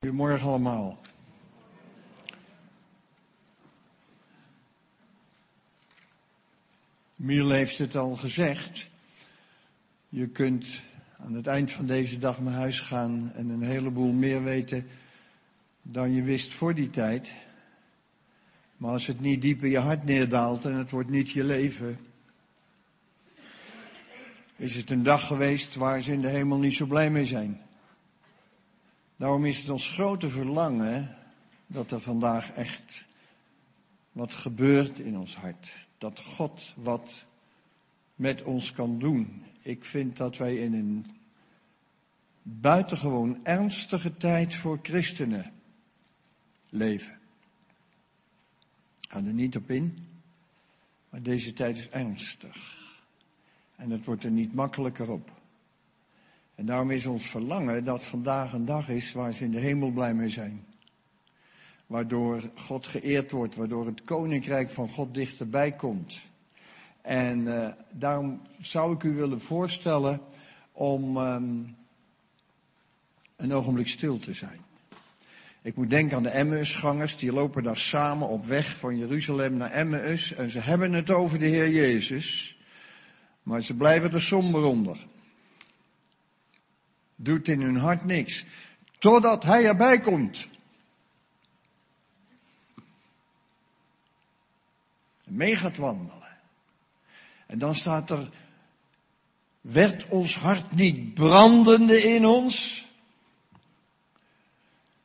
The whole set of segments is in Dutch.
Goedemorgen allemaal. Miel heeft het al gezegd. Je kunt aan het eind van deze dag naar huis gaan en een heleboel meer weten dan je wist voor die tijd. Maar als het niet diep in je hart neerdaalt en het wordt niet je leven, is het een dag geweest waar ze in de hemel niet zo blij mee zijn. Daarom is het ons grote verlangen dat er vandaag echt wat gebeurt in ons hart. Dat God wat met ons kan doen. Ik vind dat wij in een buitengewoon ernstige tijd voor christenen leven. Ik ga er niet op in, maar deze tijd is ernstig. En het wordt er niet makkelijker op. En daarom is ons verlangen dat vandaag een dag is waar ze in de hemel blij mee zijn. Waardoor God geëerd wordt, waardoor het koninkrijk van God dichterbij komt. En uh, daarom zou ik u willen voorstellen om um, een ogenblik stil te zijn. Ik moet denken aan de Emmausgangers, die lopen daar samen op weg van Jeruzalem naar Emmaus en ze hebben het over de Heer Jezus, maar ze blijven er somber onder doet in hun hart niks. Totdat hij erbij komt. En mee gaat wandelen. En dan staat er, werd ons hart niet brandende in ons?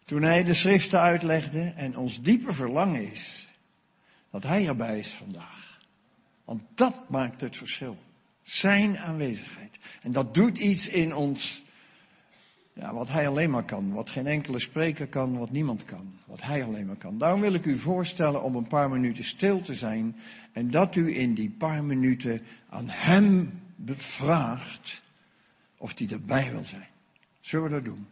Toen hij de schriften uitlegde en ons diepe verlangen is dat hij erbij is vandaag. Want dat maakt het verschil. Zijn aanwezigheid. En dat doet iets in ons ja, wat hij alleen maar kan. Wat geen enkele spreker kan, wat niemand kan. Wat hij alleen maar kan. Daarom wil ik u voorstellen om een paar minuten stil te zijn. En dat u in die paar minuten aan hem bevraagt of hij erbij wil zijn. Zullen we dat doen?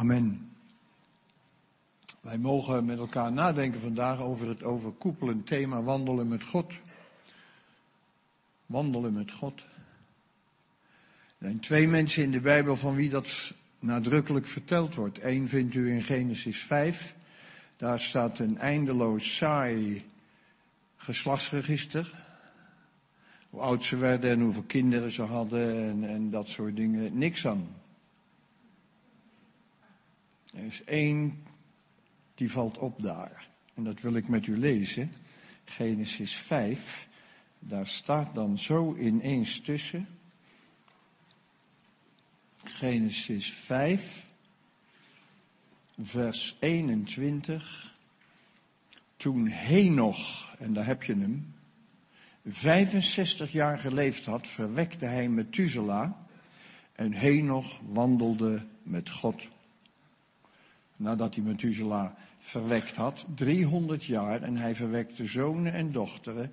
Amen. Wij mogen met elkaar nadenken vandaag over het overkoepelend thema wandelen met God. Wandelen met God. Er zijn twee mensen in de Bijbel van wie dat nadrukkelijk verteld wordt. Eén vindt u in Genesis 5. Daar staat een eindeloos saai geslachtsregister. Hoe oud ze werden en hoeveel kinderen ze hadden en, en dat soort dingen. Niks aan. Er is één die valt op daar. En dat wil ik met u lezen. Genesis 5. Daar staat dan zo ineens tussen. Genesis 5. Vers 21. Toen Henoch, en daar heb je hem, 65 jaar geleefd had, verwekte hij Methuselah. En Henoch wandelde met God nadat hij Methuselah verwekt had, 300 jaar en hij verwekte zonen en dochteren.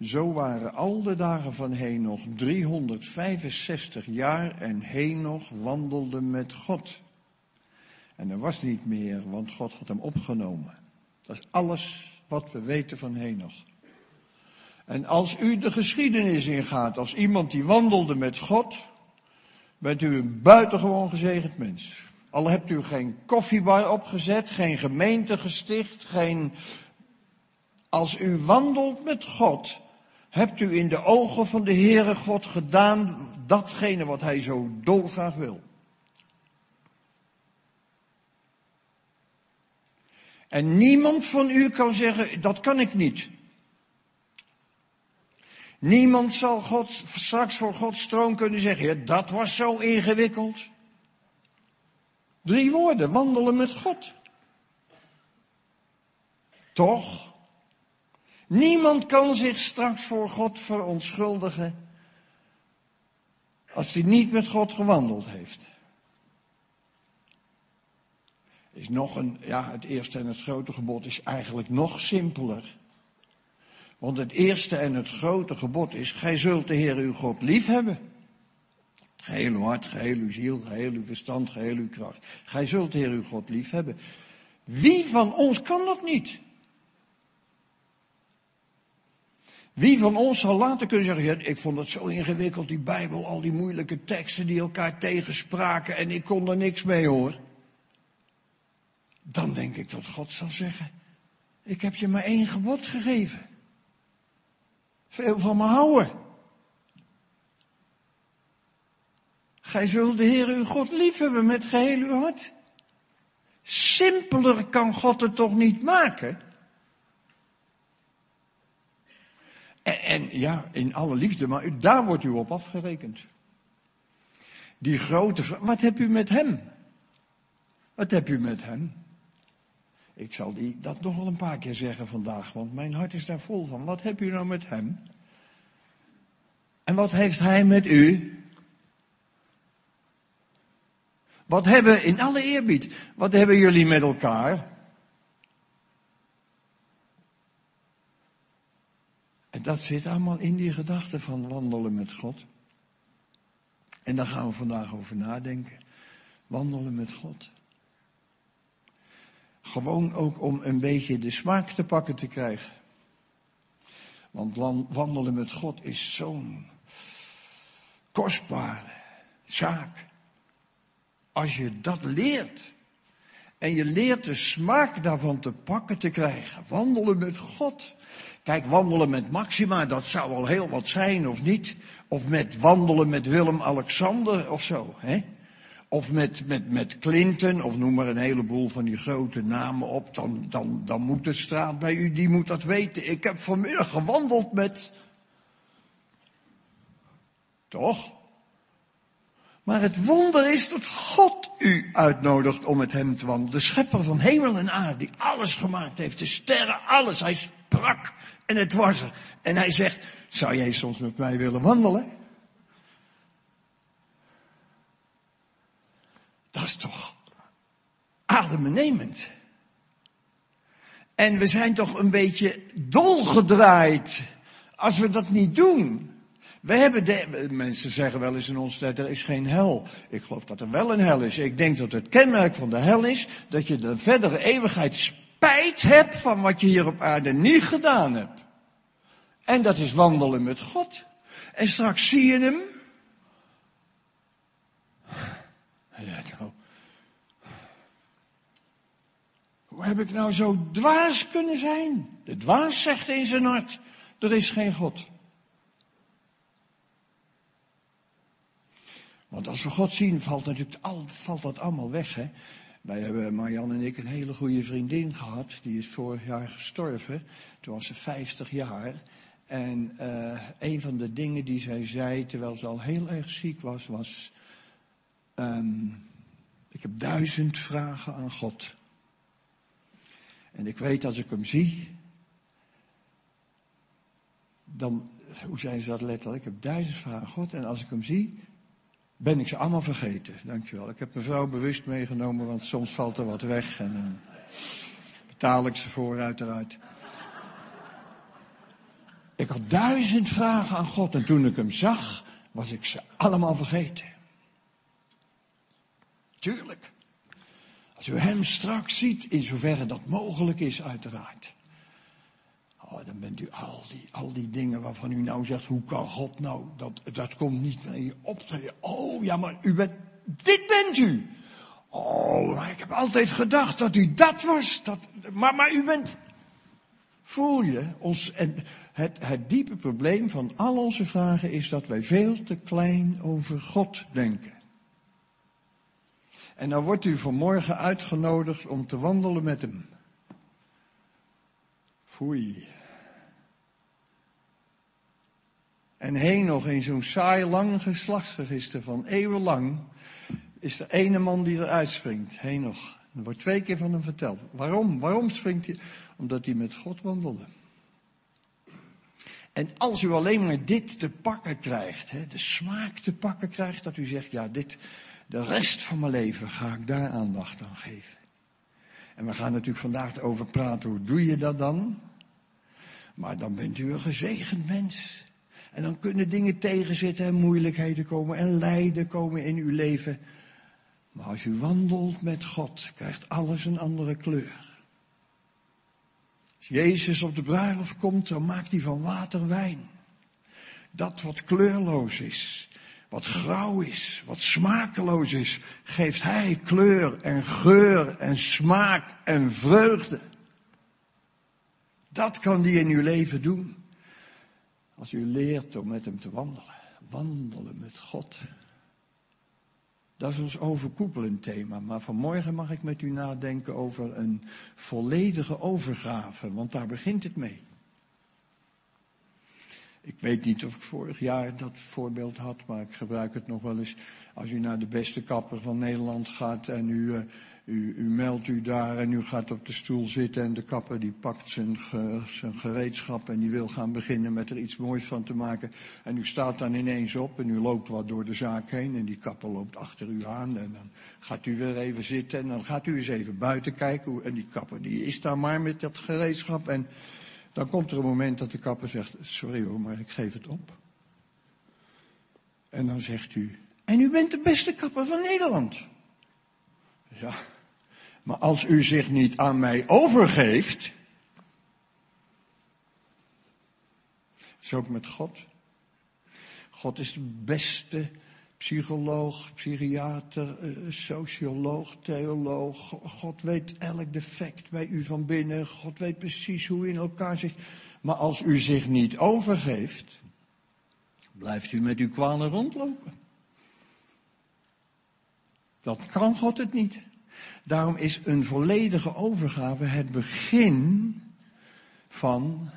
Zo waren al de dagen van Henoch 365 jaar en Henoch wandelde met God. En er was niet meer, want God had hem opgenomen. Dat is alles wat we weten van Henoch. En als u de geschiedenis ingaat als iemand die wandelde met God, bent u een buitengewoon gezegend mens. Al hebt u geen koffiebar opgezet, geen gemeente gesticht, geen... Als u wandelt met God, hebt u in de ogen van de Heere God gedaan datgene wat Hij zo dolgraag wil. En niemand van u kan zeggen, dat kan ik niet. Niemand zal God, straks voor Gods troon kunnen zeggen, ja, dat was zo ingewikkeld. Drie woorden, wandelen met God. Toch? Niemand kan zich straks voor God verontschuldigen als hij niet met God gewandeld heeft. Is nog een, ja, het eerste en het grote gebod is eigenlijk nog simpeler. Want het eerste en het grote gebod is, gij zult de Heer uw God lief hebben. Geheel uw hart, geheel uw ziel, geheel uw verstand, geheel uw kracht. Gij zult de Heer uw God lief hebben. Wie van ons kan dat niet? Wie van ons zal later kunnen zeggen, ik vond het zo ingewikkeld, die Bijbel, al die moeilijke teksten die elkaar tegenspraken en ik kon er niks mee hoor. Dan denk ik dat God zal zeggen, ik heb je maar één gebod gegeven. Veel van me houden. Gij zult de Heer uw God liefhebben met geheel uw hart. Simpeler kan God het toch niet maken? En, en, ja, in alle liefde, maar daar wordt u op afgerekend. Die grote vraag, wat heb u met hem? Wat heb u met hem? Ik zal die, dat nog wel een paar keer zeggen vandaag, want mijn hart is daar vol van. Wat heb u nou met hem? En wat heeft hij met u? Wat hebben, in alle eerbied, wat hebben jullie met elkaar? En dat zit allemaal in die gedachte van wandelen met God. En daar gaan we vandaag over nadenken. Wandelen met God. Gewoon ook om een beetje de smaak te pakken te krijgen. Want wandelen met God is zo'n kostbare zaak. Als je dat leert. En je leert de smaak daarvan te pakken te krijgen. Wandelen met God. Kijk, wandelen met Maxima, dat zou al heel wat zijn, of niet? Of met wandelen met Willem-Alexander of zo, hè? Of met, met, met Clinton, of noem maar een heleboel van die grote namen op, dan, dan, dan moet de straat bij u, die moet dat weten. Ik heb vanmiddag gewandeld met... Toch? Maar het wonder is dat God u uitnodigt om met hem te wandelen. De schepper van hemel en aarde, die alles gemaakt heeft, de sterren, alles. Hij sprak en het was er. En hij zegt, zou jij soms met mij willen wandelen? Dat is toch adembenemend. En we zijn toch een beetje dolgedraaid als we dat niet doen. We hebben de, mensen zeggen wel eens in ons tijd, er is geen hel. Ik geloof dat er wel een hel is. Ik denk dat het kenmerk van de hel is dat je de verdere eeuwigheid spijt hebt van wat je hier op aarde niet gedaan hebt. En dat is wandelen met God. En straks zie je hem. Ja, nou. Hoe heb ik nou zo dwaas kunnen zijn? De dwaas zegt in zijn hart, er is geen God. Want als we God zien, valt natuurlijk al, valt dat allemaal weg. Hè? Wij hebben, Marianne en ik, een hele goede vriendin gehad. Die is vorig jaar gestorven. Toen was ze 50 jaar. En uh, een van de dingen die zij zei, terwijl ze al heel erg ziek was, was... Um, ik heb duizend vragen aan God. En ik weet als ik hem zie, dan, hoe zei ze dat letterlijk? Ik heb duizend vragen aan God en als ik hem zie, ben ik ze allemaal vergeten. Dankjewel. Ik heb mevrouw bewust meegenomen, want soms valt er wat weg en dan betaal ik ze voor uiteraard. Ik had duizend vragen aan God en toen ik hem zag, was ik ze allemaal vergeten. Tuurlijk. Als u hem straks ziet, in zoverre dat mogelijk is uiteraard. Oh, dan bent u al die, al die dingen waarvan u nou zegt, hoe kan God nou, dat, dat komt niet meer je op. Oh ja, maar u bent, dit bent u. Oh, ik heb altijd gedacht dat u dat was. Dat, maar, maar u bent, voel je, ons, en het, het diepe probleem van al onze vragen is dat wij veel te klein over God denken. En dan wordt u vanmorgen uitgenodigd om te wandelen met hem. Foei. En Henoch in zo'n saai lang geslachtsregister van eeuwenlang is er ene man die eruit springt. Henoch. Er wordt twee keer van hem verteld. Waarom? Waarom springt hij? Omdat hij met God wandelde. En als u alleen maar dit te pakken krijgt, hè, de smaak te pakken krijgt, dat u zegt, ja, dit, de rest van mijn leven ga ik daar aandacht aan geven. En we gaan natuurlijk vandaag over praten, hoe doe je dat dan? Maar dan bent u een gezegend mens. En dan kunnen dingen tegenzitten en moeilijkheden komen en lijden komen in uw leven. Maar als u wandelt met God, krijgt alles een andere kleur. Als Jezus op de bruiloft komt, dan maakt hij van water wijn. Dat wat kleurloos is, wat grauw is, wat smakeloos is, geeft hij kleur en geur en smaak en vreugde. Dat kan hij in uw leven doen. Als u leert om met hem te wandelen. Wandelen met God. Dat is ons overkoepelend thema. Maar vanmorgen mag ik met u nadenken over een volledige overgave. Want daar begint het mee. Ik weet niet of ik vorig jaar dat voorbeeld had, maar ik gebruik het nog wel eens. Als u naar de beste kapper van Nederland gaat en u, uh, u, u meldt u daar en u gaat op de stoel zitten en de kapper die pakt zijn, zijn gereedschap en die wil gaan beginnen met er iets moois van te maken. En u staat dan ineens op en u loopt wat door de zaak heen en die kapper loopt achter u aan en dan gaat u weer even zitten en dan gaat u eens even buiten kijken. En die kapper die is daar maar met dat gereedschap en dan komt er een moment dat de kapper zegt, sorry hoor, maar ik geef het op. En dan zegt u, en u bent de beste kapper van Nederland. Ja, maar als u zich niet aan mij overgeeft, is ook met God. God is de beste psycholoog, psychiater, eh, socioloog, theoloog. God weet elk defect bij u van binnen. God weet precies hoe u in elkaar zit. Maar als u zich niet overgeeft, blijft u met uw kwalen rondlopen. Dat kan God het niet. Daarom is een volledige overgave het begin van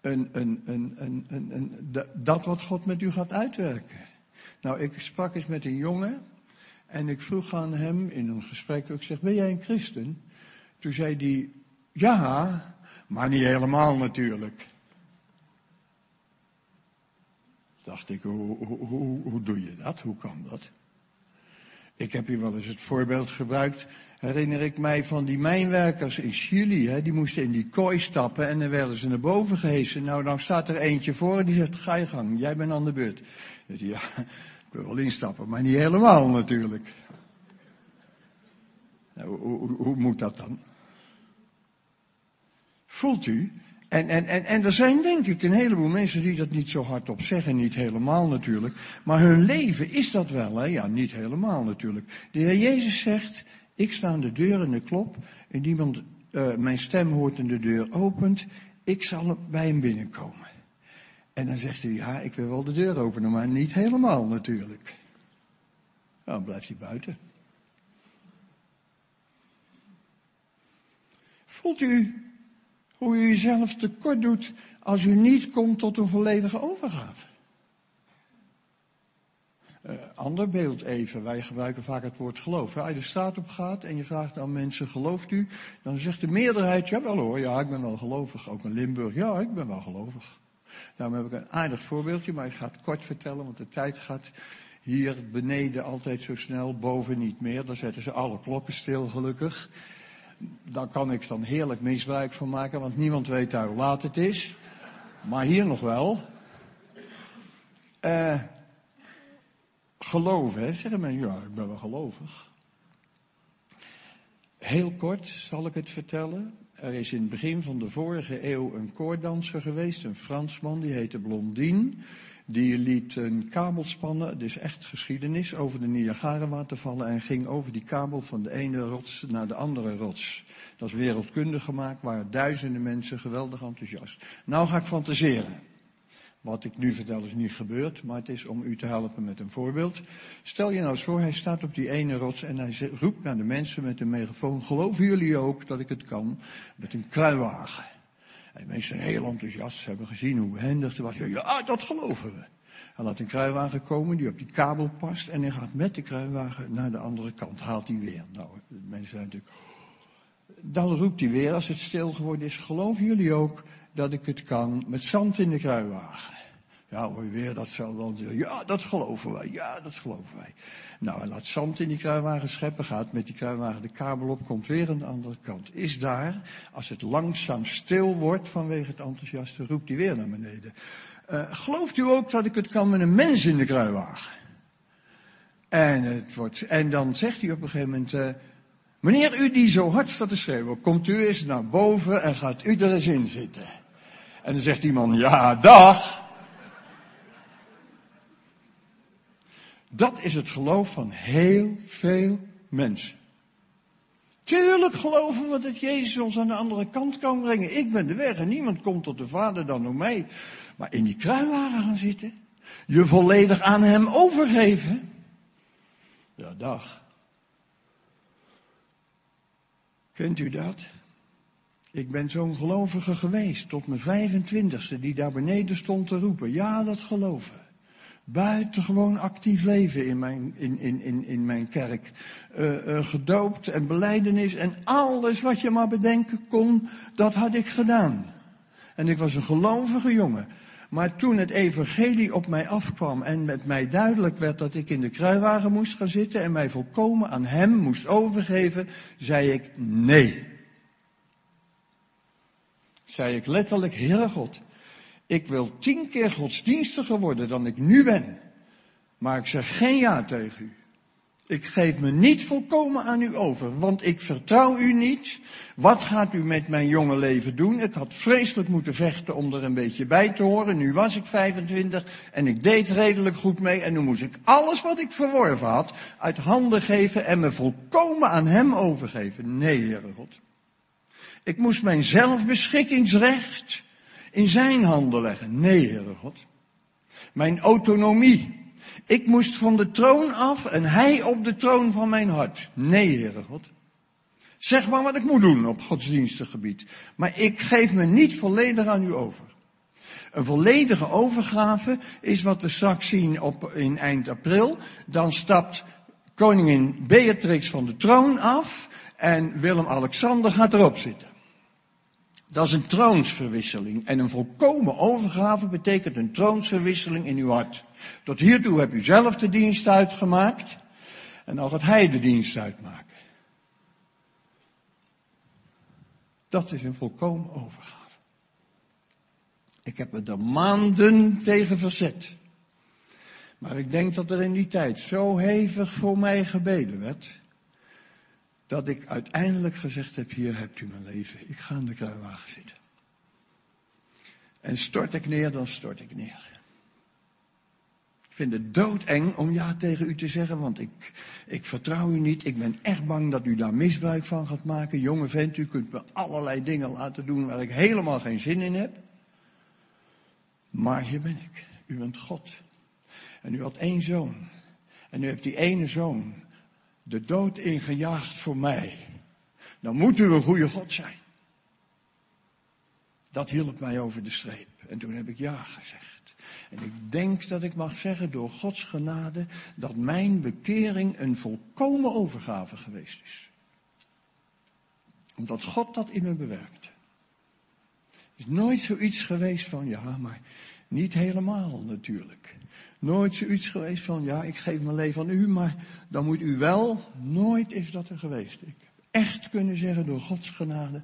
een, een, een, een, een, dat wat God met u gaat uitwerken. Nou, ik sprak eens met een jongen en ik vroeg aan hem in een gesprek, ik zeg, ben jij een christen? Toen zei hij, ja, maar niet helemaal natuurlijk. Dacht ik, hoe, hoe, hoe doe je dat? Hoe kan dat? Ik heb hier wel eens het voorbeeld gebruikt, herinner ik mij van die mijnwerkers in Chili. Hè, die moesten in die kooi stappen en dan werden ze naar boven gehesen. Nou, dan staat er eentje voor en die zegt, ga je gang, jij bent aan de beurt. Ja, ik wil wel instappen, maar niet helemaal natuurlijk. Nou, hoe moet dat dan? Voelt u? En, en, en, en er zijn denk ik een heleboel mensen die dat niet zo hardop zeggen, niet helemaal natuurlijk. Maar hun leven is dat wel, hè? Ja, niet helemaal natuurlijk. De Heer Jezus zegt, ik sta aan de deur en ik klop. En iemand uh, mijn stem hoort en de deur opent. Ik zal bij hem binnenkomen. En dan zegt hij, ja, ik wil wel de deur openen, maar niet helemaal natuurlijk. Nou, dan blijft hij buiten. Voelt u hoe u uzelf tekort doet als u niet komt tot een volledige overgave? Uh, ander beeld even. Wij gebruiken vaak het woord geloof. Als je de straat op gaat en je vraagt aan mensen, gelooft u? Dan zegt de meerderheid, ja wel hoor, ja ik ben wel gelovig. Ook in Limburg, ja ik ben wel gelovig. Daarom heb ik een aardig voorbeeldje, maar ik ga het kort vertellen, want de tijd gaat hier beneden altijd zo snel, boven niet meer. Dan zetten ze alle klokken stil, gelukkig. Daar kan ik dan heerlijk misbruik van maken, want niemand weet daar hoe laat het is. Maar hier nog wel. Uh, geloven, hè? zeggen mensen, ja, ik ben wel gelovig. Heel kort zal ik het vertellen. Er is in het begin van de vorige eeuw een koordanser geweest, een Fransman, die heette Blondine. Die liet een kabel spannen, dus echt geschiedenis, over de Niagara-watervallen en ging over die kabel van de ene rots naar de andere rots. Dat is wereldkundig gemaakt, waren duizenden mensen geweldig enthousiast. Nou ga ik fantaseren. Wat ik nu vertel is niet gebeurd, maar het is om u te helpen met een voorbeeld. Stel je nou eens voor, hij staat op die ene rots en hij roept naar de mensen met een megafoon, geloven jullie ook dat ik het kan? Met een kruiwagen. En mensen zijn heel enthousiast, ze hebben gezien hoe behendig het was. Ja, dat geloven we. Hij laat een kruiwagen komen die op die kabel past en hij gaat met de kruiwagen naar de andere kant. Haalt hij weer. Nou, de mensen zijn natuurlijk... Dan roept hij weer als het stil geworden is, geloven jullie ook dat ik het kan met zand in de kruiwagen? Ja, hoor weer dat zal dan ja, dat geloven wij, ja, dat geloven wij. Nou, hij laat zand in die kruiwagen scheppen, gaat met die kruiwagen de kabel op, komt weer aan de andere kant. Is daar, als het langzaam stil wordt vanwege het enthousiaste, roept hij weer naar beneden. Uh, gelooft u ook dat ik het kan met een mens in de kruiwagen? En, het wordt, en dan zegt hij op een gegeven moment, uh, meneer u die zo hard staat te schreeuwen, komt u eens naar boven en gaat u er eens in zitten. En dan zegt die man, ja, dag. Dat is het geloof van heel veel mensen. Tuurlijk geloven we dat Jezus ons aan de andere kant kan brengen. Ik ben de weg en niemand komt tot de Vader dan door mij. Maar in die kruiwagen gaan zitten, je volledig aan Hem overgeven. Ja, dag. Kent u dat? Ik ben zo'n gelovige geweest tot mijn 25ste die daar beneden stond te roepen. Ja, dat geloven buitengewoon actief leven in mijn, in, in, in, in mijn kerk. Uh, uh, gedoopt en beleidenis en alles wat je maar bedenken kon, dat had ik gedaan. En ik was een gelovige jongen. Maar toen het evangelie op mij afkwam en met mij duidelijk werd dat ik in de kruiwagen moest gaan zitten en mij volkomen aan hem moest overgeven, zei ik nee. Zei ik letterlijk, Heere God, ik wil tien keer godsdienstiger worden dan ik nu ben. Maar ik zeg geen ja tegen u. Ik geef me niet volkomen aan u over, want ik vertrouw u niet. Wat gaat u met mijn jonge leven doen? Ik had vreselijk moeten vechten om er een beetje bij te horen. Nu was ik 25 en ik deed redelijk goed mee. En nu moest ik alles wat ik verworven had uit handen geven en me volkomen aan hem overgeven. Nee, Heere God. Ik moest mijn zelfbeschikkingsrecht in zijn handen leggen. Nee, Heere God. Mijn autonomie. Ik moest van de troon af en hij op de troon van mijn hart. Nee, Heere God. Zeg maar wat ik moet doen op godsdienstig gebied. Maar ik geef me niet volledig aan u over. Een volledige overgave is wat we straks zien op, in eind april. Dan stapt koningin Beatrix van de troon af en Willem-Alexander gaat erop zitten. Dat is een troonsverwisseling. En een volkomen overgave betekent een troonsverwisseling in uw hart. Tot hiertoe heb u zelf de dienst uitgemaakt. En dan gaat hij de dienst uitmaken. Dat is een volkomen overgave. Ik heb me er maanden tegen verzet. Maar ik denk dat er in die tijd zo hevig voor mij gebeden werd dat ik uiteindelijk gezegd heb, hier hebt u mijn leven, ik ga in de kruiwagen zitten. En stort ik neer, dan stort ik neer. Ik vind het doodeng om ja tegen u te zeggen, want ik, ik vertrouw u niet. Ik ben echt bang dat u daar misbruik van gaat maken. Jonge vent, u kunt me allerlei dingen laten doen waar ik helemaal geen zin in heb. Maar hier ben ik. U bent God. En u had één zoon. En u hebt die ene zoon de dood ingejaagd voor mij. Dan moet u een goede God zijn. Dat hielp mij over de streep. En toen heb ik ja gezegd. En ik denk dat ik mag zeggen door Gods genade dat mijn bekering een volkomen overgave geweest is. Omdat God dat in me bewerkte. Het is nooit zoiets geweest van ja, maar niet helemaal natuurlijk. Nooit zoiets geweest van, ja, ik geef mijn leven aan u, maar dan moet u wel. Nooit is dat er geweest. Ik heb echt kunnen zeggen door Gods genade,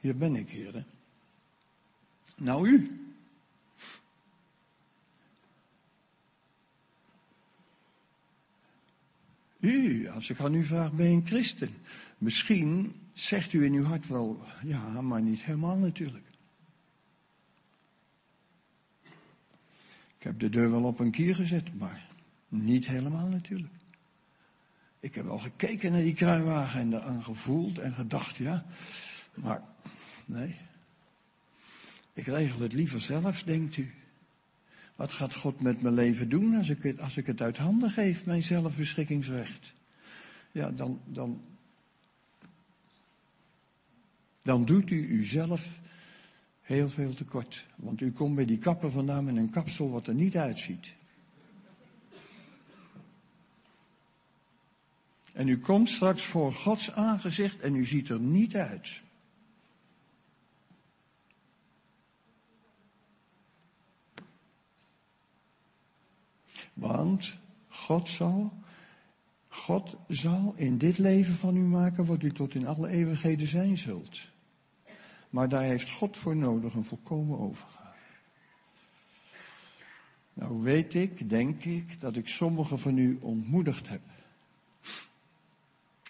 hier ben ik, heren. Nou u. U, als ik aan u vraag, ben je een christen? Misschien zegt u in uw hart wel, ja, maar niet helemaal natuurlijk. Ik heb de deur wel op een kier gezet, maar niet helemaal natuurlijk. Ik heb wel gekeken naar die kruiwagen en eraan gevoeld en gedacht, ja, maar nee. Ik regel het liever zelf, denkt u. Wat gaat God met mijn leven doen als ik het, als ik het uit handen geef, mijn zelfbeschikkingsrecht? Ja, dan, dan, dan doet u uzelf Heel veel te kort. Want u komt bij die kapper vandaan met een kapsel wat er niet uitziet. En u komt straks voor Gods aangezicht en u ziet er niet uit. Want God zal, God zal in dit leven van u maken wat u tot in alle eeuwigheden zijn zult. Maar daar heeft God voor nodig een volkomen overgave. Nou weet ik, denk ik, dat ik sommigen van u ontmoedigd heb.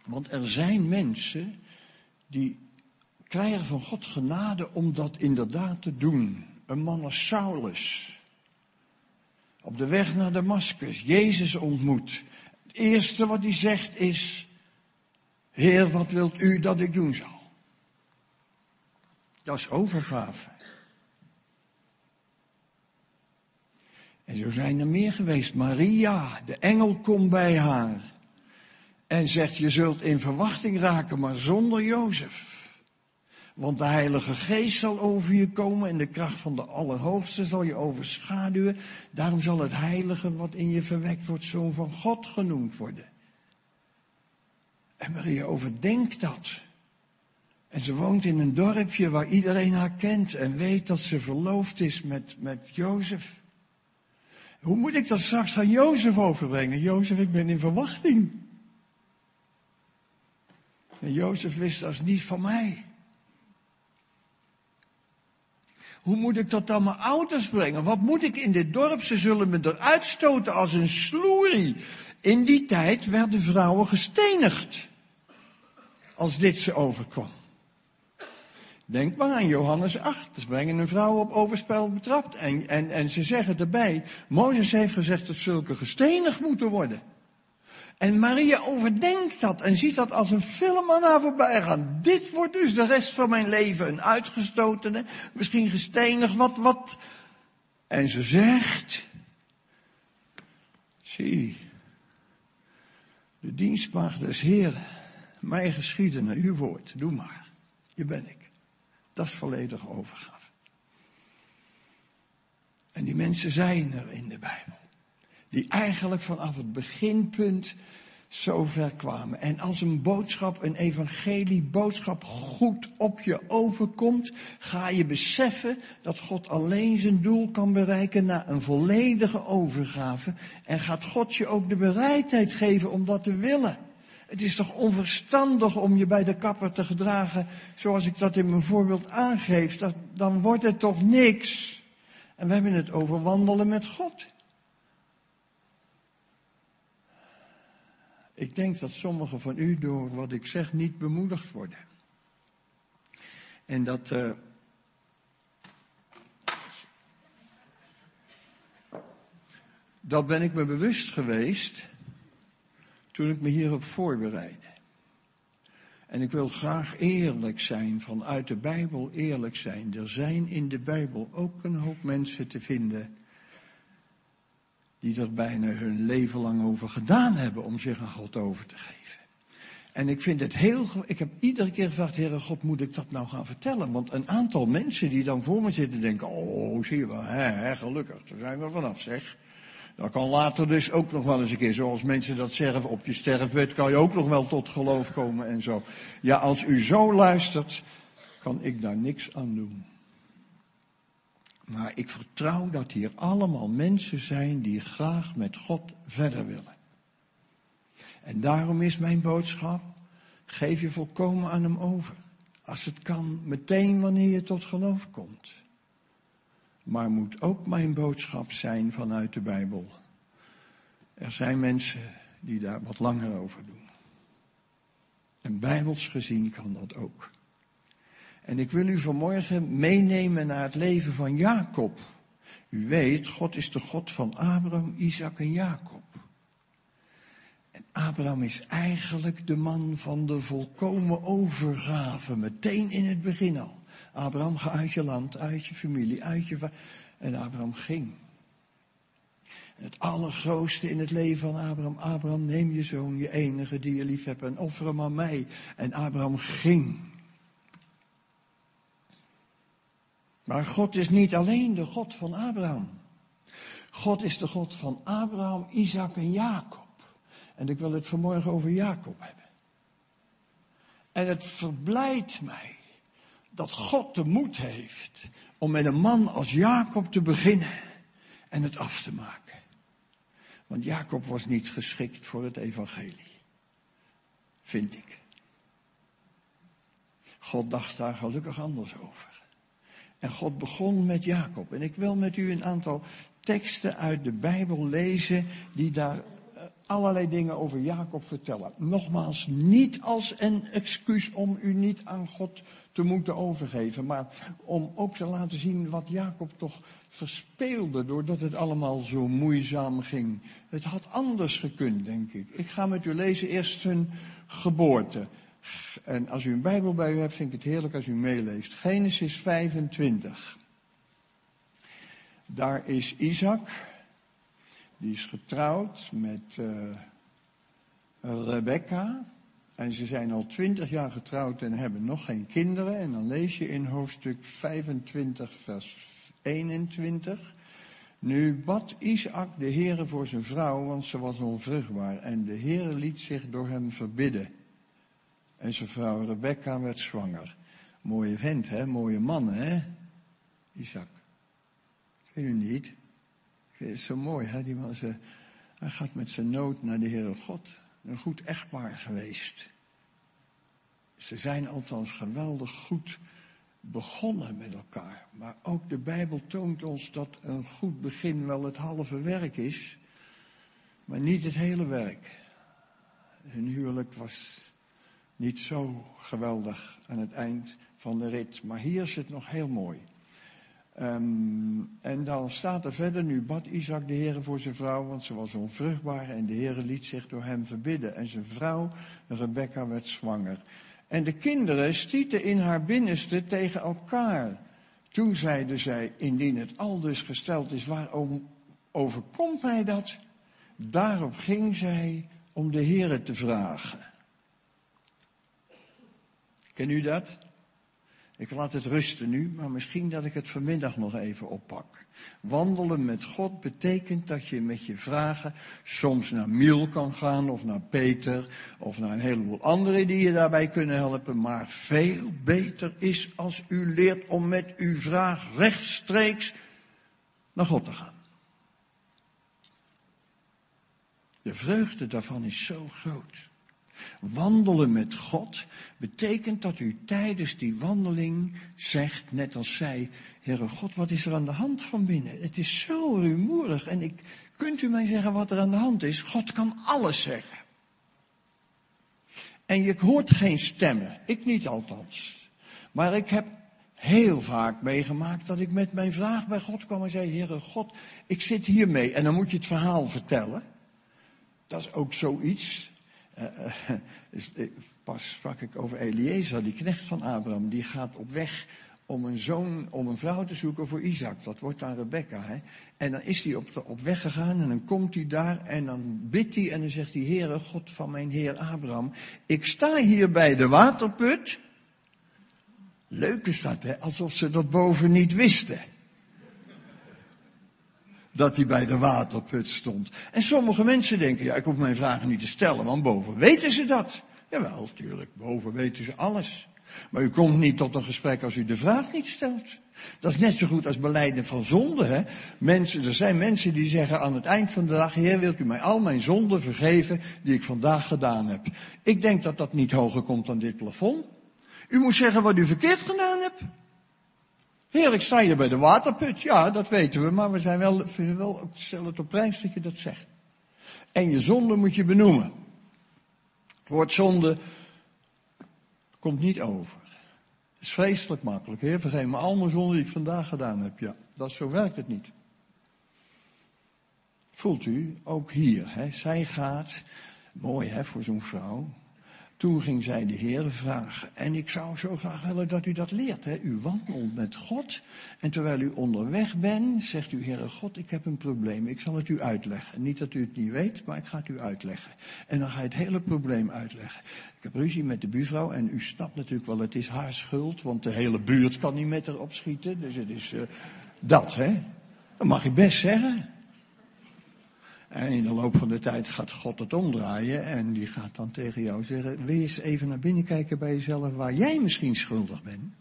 Want er zijn mensen die krijgen van God genade om dat inderdaad te doen. Een man als Saulus. Op de weg naar Damascus, Jezus ontmoet. Het eerste wat hij zegt is, Heer, wat wilt u dat ik doen zal? Dat is overgave. En zo zijn er meer geweest. Maria, de engel komt bij haar. En zegt, je zult in verwachting raken, maar zonder Jozef. Want de Heilige Geest zal over je komen en de kracht van de Allerhoogste zal je overschaduwen. Daarom zal het Heilige wat in je verwekt wordt, Zoon van God genoemd worden. En Maria overdenkt dat. En ze woont in een dorpje waar iedereen haar kent en weet dat ze verloofd is met, met Jozef. Hoe moet ik dat straks aan Jozef overbrengen? Jozef, ik ben in verwachting. En Jozef wist dat is niet van mij. Hoe moet ik dat aan mijn ouders brengen? Wat moet ik in dit dorp? Ze zullen me eruit stoten als een sloerie. In die tijd werden vrouwen gestenigd. Als dit ze overkwam. Denk maar aan Johannes 8. Ze brengen een vrouw op overspel betrapt. En, en, en ze zeggen erbij, Mozes heeft gezegd dat zulke gestenigd moeten worden. En Maria overdenkt dat en ziet dat als een film aan haar voorbij gaan. Dit wordt dus de rest van mijn leven een uitgestotene, misschien gestenigd, wat, wat. En ze zegt, zie, de dienstmaagd des Heren, mij geschieden naar uw woord, doe maar, je ben ik. Dat is volledige overgave. En die mensen zijn er in de Bijbel die eigenlijk vanaf het beginpunt zo ver kwamen. En als een boodschap, een evangelie boodschap goed op je overkomt, ga je beseffen dat God alleen zijn doel kan bereiken na een volledige overgave. En gaat God je ook de bereidheid geven om dat te willen. Het is toch onverstandig om je bij de kapper te gedragen zoals ik dat in mijn voorbeeld aangeef. Dat, dan wordt het toch niks. En we hebben het over wandelen met God. Ik denk dat sommigen van u door wat ik zeg niet bemoedigd worden. En dat. Uh, dat ben ik me bewust geweest toen ik me hierop voorbereidde. En ik wil graag eerlijk zijn, vanuit de Bijbel eerlijk zijn. Er zijn in de Bijbel ook een hoop mensen te vinden die er bijna hun leven lang over gedaan hebben om zich aan God over te geven. En ik vind het heel, ik heb iedere keer gevraagd, Heere God, moet ik dat nou gaan vertellen? Want een aantal mensen die dan voor me zitten denken, oh, zie je wel, hè, hè, gelukkig, daar zijn we vanaf, zeg. Dat kan later dus ook nog wel eens een keer, zoals mensen dat zeggen, op je sterfbed kan je ook nog wel tot geloof komen en zo. Ja, als u zo luistert, kan ik daar niks aan doen. Maar ik vertrouw dat hier allemaal mensen zijn die graag met God verder willen. En daarom is mijn boodschap, geef je volkomen aan hem over. Als het kan, meteen wanneer je tot geloof komt. Maar moet ook mijn boodschap zijn vanuit de Bijbel. Er zijn mensen die daar wat langer over doen. En bijbels gezien kan dat ook. En ik wil u vanmorgen meenemen naar het leven van Jacob. U weet, God is de God van Abraham, Isaac en Jacob. En Abraham is eigenlijk de man van de volkomen overgave, meteen in het begin al. Abraham, ga uit je land, uit je familie, uit je... En Abraham ging. Het allergrootste in het leven van Abraham, Abraham, neem je zoon, je enige die je lief hebt en offer hem aan mij. En Abraham ging. Maar God is niet alleen de God van Abraham. God is de God van Abraham, Isaac en Jacob. En ik wil het vanmorgen over Jacob hebben. En het verblijdt mij dat God de moed heeft om met een man als Jacob te beginnen en het af te maken. Want Jacob was niet geschikt voor het evangelie. Vind ik. God dacht daar gelukkig anders over. En God begon met Jacob. En ik wil met u een aantal teksten uit de Bijbel lezen die daar eh, allerlei dingen over Jacob vertellen. Nogmaals, niet als een excuus om u niet aan God te moeten overgeven, maar om ook te laten zien wat Jacob toch verspeelde doordat het allemaal zo moeizaam ging. Het had anders gekund, denk ik. Ik ga met u lezen eerst hun geboorte. En als u een Bijbel bij u hebt, vind ik het heerlijk als u meeleest. Genesis 25. Daar is Isaac. Die is getrouwd met uh, Rebecca. En ze zijn al twintig jaar getrouwd en hebben nog geen kinderen. En dan lees je in hoofdstuk 25, vers 21. Nu bad Isaac de Heere voor zijn vrouw, want ze was onvruchtbaar. En de Heere liet zich door hem verbidden. En zijn vrouw Rebecca werd zwanger. Mooie vent, hè? Mooie man, hè? Isaac. Vind u niet? Het zo mooi, hè? Die man, ze, hij gaat met zijn nood naar de Heere God. Een goed echtpaar geweest. Ze zijn althans geweldig goed begonnen met elkaar. Maar ook de Bijbel toont ons dat een goed begin wel het halve werk is, maar niet het hele werk. Hun huwelijk was niet zo geweldig aan het eind van de rit, maar hier is het nog heel mooi. Um, en dan staat er verder, nu bad Isaac de Heer voor zijn vrouw, want ze was onvruchtbaar en de Heer liet zich door hem verbidden. En zijn vrouw, Rebecca, werd zwanger. En de kinderen stieten in haar binnenste tegen elkaar. Toen zeiden zij, indien het aldus gesteld is, waarom overkomt mij dat? Daarop ging zij om de Heere te vragen. Ken u dat? Ik laat het rusten nu, maar misschien dat ik het vanmiddag nog even oppak. Wandelen met God betekent dat je met je vragen soms naar Miel kan gaan of naar Peter of naar een heleboel anderen die je daarbij kunnen helpen. Maar veel beter is als u leert om met uw vraag rechtstreeks naar God te gaan. De vreugde daarvan is zo groot. Wandelen met God betekent dat u tijdens die wandeling zegt, net als zij, Heere God, wat is er aan de hand van binnen? Het is zo rumoerig en ik, kunt u mij zeggen wat er aan de hand is? God kan alles zeggen. En je hoort geen stemmen, ik niet althans. Maar ik heb heel vaak meegemaakt dat ik met mijn vraag bij God kwam en zei, Heere God, ik zit hiermee. En dan moet je het verhaal vertellen. Dat is ook zoiets. Uh, pas sprak ik over Eliezer, die knecht van Abraham. Die gaat op weg om een zoon, om een vrouw te zoeken voor Isaac. Dat wordt dan Rebecca. Hè? En dan is hij op, op weg gegaan en dan komt hij daar en dan bidt hij en dan zegt hij, Heere, God van mijn Heer Abraham, ik sta hier bij de waterput. Leuk is dat, hè? alsof ze dat boven niet wisten dat hij bij de waterput stond. En sommige mensen denken, ja, ik hoef mijn vragen niet te stellen, want boven weten ze dat. Jawel, tuurlijk, boven weten ze alles. Maar u komt niet tot een gesprek als u de vraag niet stelt. Dat is net zo goed als beleiden van zonde. Hè? Mensen, er zijn mensen die zeggen aan het eind van de dag, Heer, wilt u mij al mijn zonden vergeven die ik vandaag gedaan heb? Ik denk dat dat niet hoger komt dan dit plafond. U moet zeggen wat u verkeerd gedaan hebt. Heer, ik sta hier bij de waterput. Ja, dat weten we, maar we zijn wel, vinden wel, stel het op prijs dat je dat zegt. En je zonde moet je benoemen. Het woord zonde komt niet over. Het is vreselijk makkelijk. Heer, vergeet me al mijn zonden die ik vandaag gedaan heb. Ja, dat, zo werkt het niet. Voelt u, ook hier, hè, zij gaat, mooi hè, voor zo'n vrouw, Toen ging zij de Heer vragen. En ik zou zo graag willen dat u dat leert. Hè? U wandelt met God. En terwijl u onderweg bent, zegt u, Heere God, ik heb een probleem. Ik zal het u uitleggen. Niet dat u het niet weet, maar ik ga het u uitleggen. En dan ga je het hele probleem uitleggen. Ik heb ruzie met de buurvrouw en u snapt natuurlijk wel, het is haar schuld. Want de hele buurt kan niet met haar opschieten. Dus het is uh, dat, hè. Dat mag je best zeggen. En in de loop van de tijd gaat God het omdraaien en die gaat dan tegen jou zeggen, je eens even naar binnen kijken bij jezelf waar jij misschien schuldig bent?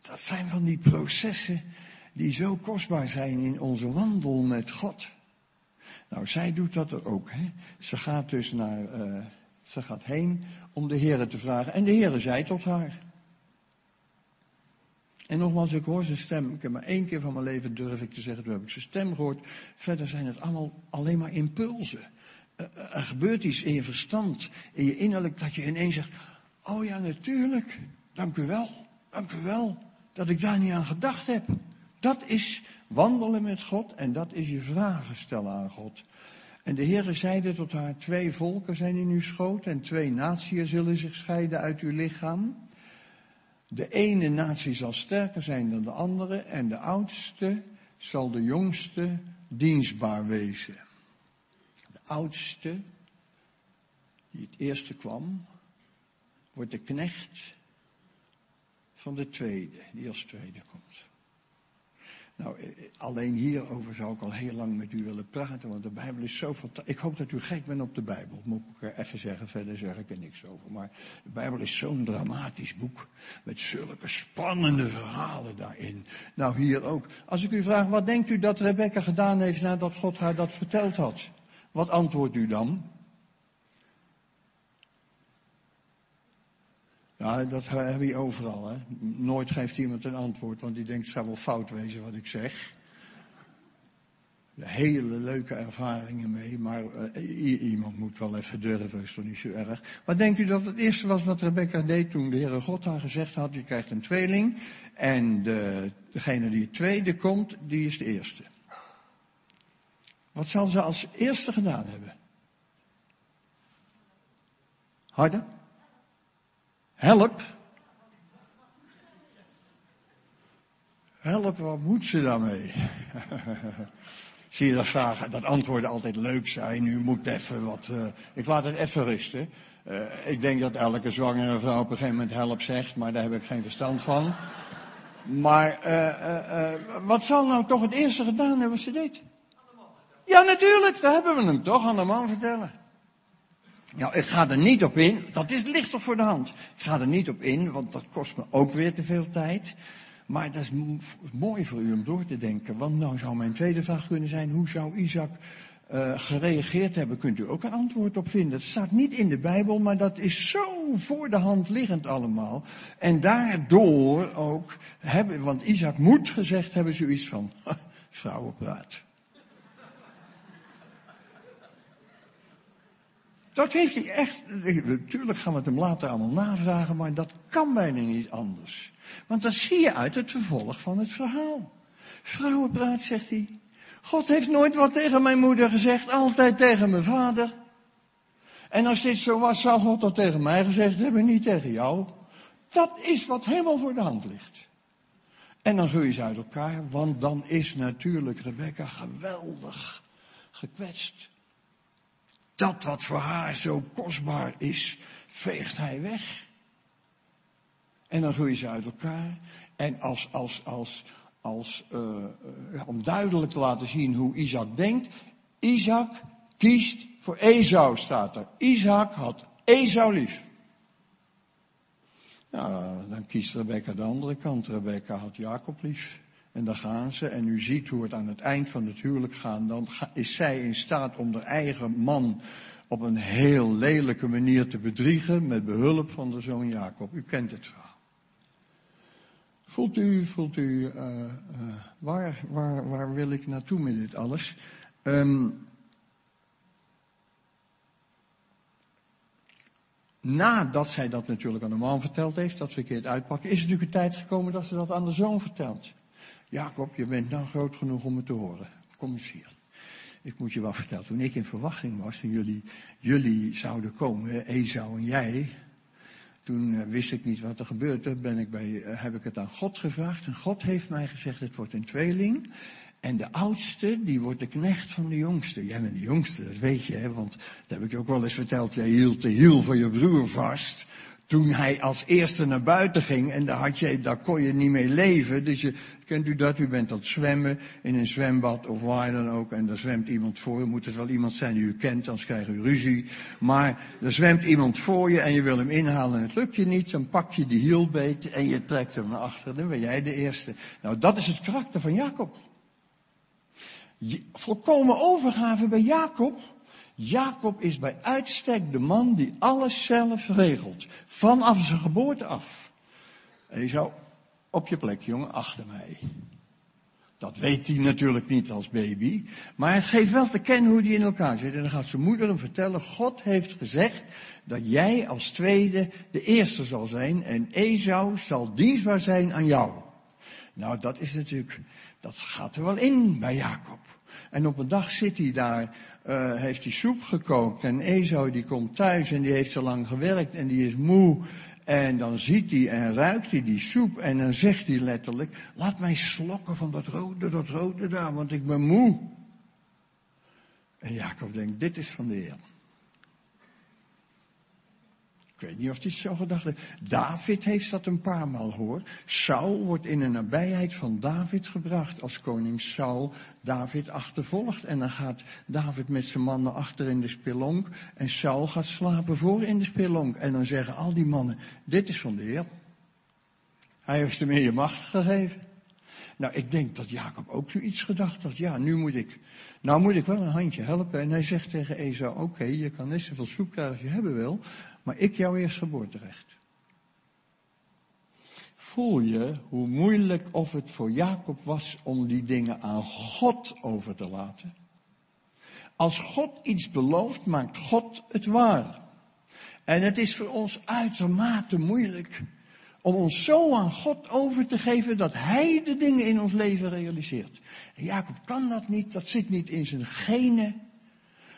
Dat zijn van die processen die zo kostbaar zijn in onze wandel met God. Nou, zij doet dat er ook. Hè? Ze gaat dus naar, uh, ze gaat heen om de Heer te vragen. En de Heer zei tot haar. En nogmaals, ik hoor zijn stem. Ik heb maar één keer van mijn leven durf ik te zeggen, toen heb ik zijn stem gehoord. Verder zijn het allemaal alleen maar impulsen. Eh, eh, er gebeurt iets in je verstand, in je innerlijk, dat je ineens zegt, oh ja, natuurlijk, dank u wel, dank u wel, dat ik daar niet aan gedacht heb. Dat is wandelen met God en dat is je vragen stellen aan God. En de Heere zeide tot haar, twee volken zijn in uw schoot en twee naties zullen zich scheiden uit uw lichaam. De ene natie zal sterker zijn dan de andere en de oudste zal de jongste dienstbaar wezen. De oudste, die het eerste kwam, wordt de knecht van de tweede, die als tweede komt. Nou, eh, alleen hierover zou ik al heel lang met u willen praten, want de Bijbel is zo fantastisch. Ik hoop dat u gek bent op de Bijbel, moet ik even zeggen, verder zeg ik er niks over. Maar de Bijbel is zo'n dramatisch boek, met zulke spannende verhalen daarin. Nou, hier ook. Als ik u vraag, wat denkt u dat Rebecca gedaan heeft nadat God haar dat verteld had? Wat antwoordt u dan? Ja, dat heb je overal. Hè. Nooit geeft iemand een antwoord, want die denkt het zou wel fout wezen wat ik zeg. Hele leuke ervaringen mee, maar uh, iemand moet wel even durven, is toch niet zo erg. Wat denkt u dat het eerste was wat Rebecca deed toen de Heere God haar gezegd had, je krijgt een tweeling en de, degene die het tweede komt, die is de eerste. Wat zal ze als eerste gedaan hebben? Harder? Help. Help, wat moet ze daarmee? Zie je dat vragen, dat antwoorden altijd leuk zijn. U moet even wat, uh, ik laat het even rusten. Uh, ik denk dat elke zwangere vrouw op een gegeven moment help zegt, maar daar heb ik geen verstand van. Maar uh, wat zal nou toch het eerste gedaan hebben wat ze deed? Ja, natuurlijk, daar hebben we hem toch aan de man vertellen. Nou, ik ga er niet op in. Dat is licht toch voor de hand. Ik ga er niet op in, want dat kost me ook weer te veel tijd. Maar dat is mooi voor u om door te denken. Want nou zou mijn tweede vraag kunnen zijn, hoe zou Isaac uh, gereageerd hebben? Kunt u ook een antwoord op vinden. Dat staat niet in de Bijbel, maar dat is zo voor de hand liggend allemaal. En daardoor ook hebben, want Isaac moet gezegd hebben zoiets van, vrouwenpraat. Dat heeft hij echt, natuurlijk gaan we het hem later allemaal navragen, maar dat kan bijna niet anders. Want dat zie je uit het vervolg van het verhaal. Vrouwenpraat, zegt hij. God heeft nooit wat tegen mijn moeder gezegd, altijd tegen mijn vader. En als dit zo was, zou God dat tegen mij gezegd hebben, niet tegen jou. Dat is wat helemaal voor de hand ligt. En dan groeien ze uit elkaar, want dan is natuurlijk Rebecca geweldig gekwetst. Dat wat voor haar zo kostbaar is, veegt hij weg. En dan groeien ze uit elkaar. En als, als, als, als, uh, om duidelijk te laten zien hoe Isaac denkt. Isaac kiest voor Esau, staat er. Isaac had Esau lief. Nou, dan kiest Rebecca de andere kant. Rebecca had Jacob lief. En dan gaan ze, en u ziet hoe het aan het eind van het huwelijk gaat, dan is zij in staat om haar eigen man op een heel lelijke manier te bedriegen met behulp van de zoon Jacob. U kent het verhaal. Voelt u, voelt u, uh, uh, waar, waar, waar wil ik naartoe met dit alles? Um, nadat zij dat natuurlijk aan de man verteld heeft, dat verkeerd uitpakken, is het natuurlijk een tijd gekomen dat ze dat aan de zoon vertelt. Jacob, je bent nou groot genoeg om het te horen. Kom eens hier. Ik moet je wel vertellen, toen ik in verwachting was en jullie, jullie zouden komen, Esau en jij, toen uh, wist ik niet wat er gebeurde. Ben ik bij, uh, heb ik het aan God gevraagd. En God heeft mij gezegd, het wordt een tweeling. En de oudste, die wordt de knecht van de jongste. Jij bent de jongste, dat weet je, hè? want dat heb ik je ook wel eens verteld. Jij hield de hiel van je broer vast toen hij als eerste naar buiten ging en daar, had je, daar kon je niet mee leven. Dus je, kent u dat? U bent aan het zwemmen in een zwembad of waar dan ook en daar zwemt iemand voor. U moet het wel iemand zijn die u kent, anders krijg u ruzie. Maar er zwemt iemand voor je en je wil hem inhalen en het lukt je niet. Dan pak je die hielbeet en je trekt hem naar achteren. Dan ben jij de eerste. Nou, dat is het karakter van Jacob. Volkomen overgave bij Jacob. Jacob is bij uitstek de man die alles zelf regelt. Vanaf zijn geboorte af. En je zou op je plek, jongen, achter mij. Dat weet hij natuurlijk niet als baby. Maar het geeft wel te kennen hoe die in elkaar zit. En dan gaat zijn moeder hem vertellen, God heeft gezegd dat jij als tweede de eerste zal zijn. En Esau zal dienstbaar zijn aan jou. Nou, dat is natuurlijk, dat gaat er wel in bij Jacob. En op een dag zit hij daar uh, heeft hij soep gekookt. En Esau die komt thuis en die heeft zo lang gewerkt en die is moe. En dan ziet hij en ruikt hij die soep en dan zegt hij letterlijk, laat mij slokken van dat rode, dat rode daar, want ik ben moe. En Jacob denkt, dit is van de Heer. Ik weet niet of hij het zo gedacht heeft. David heeft dat een paar maal gehoord. Saul wordt in de nabijheid van David gebracht als koning Saul David achtervolgt. En dan gaat David met zijn mannen achter in de spelonk. En Saul gaat slapen voor in de spelonk. En dan zeggen al die mannen, dit is van de Heer. Hij heeft hem in je macht gegeven. Nou, ik denk dat Jacob ook zoiets gedacht had. Ja, nu moet ik, nou moet ik wel een handje helpen. En hij zegt tegen Esau, oké, je kan net zoveel soep krijgen als je hebben wil maar ik jouw eerstgeboorterecht. Voel je hoe moeilijk of het voor Jacob was om die dingen aan God over te laten? Als God iets belooft, maakt God het waar. En het is voor ons uitermate moeilijk om ons zo aan God over te geven dat Hij de dingen in ons leven realiseert. En Jacob kan dat niet, dat zit niet in zijn genen.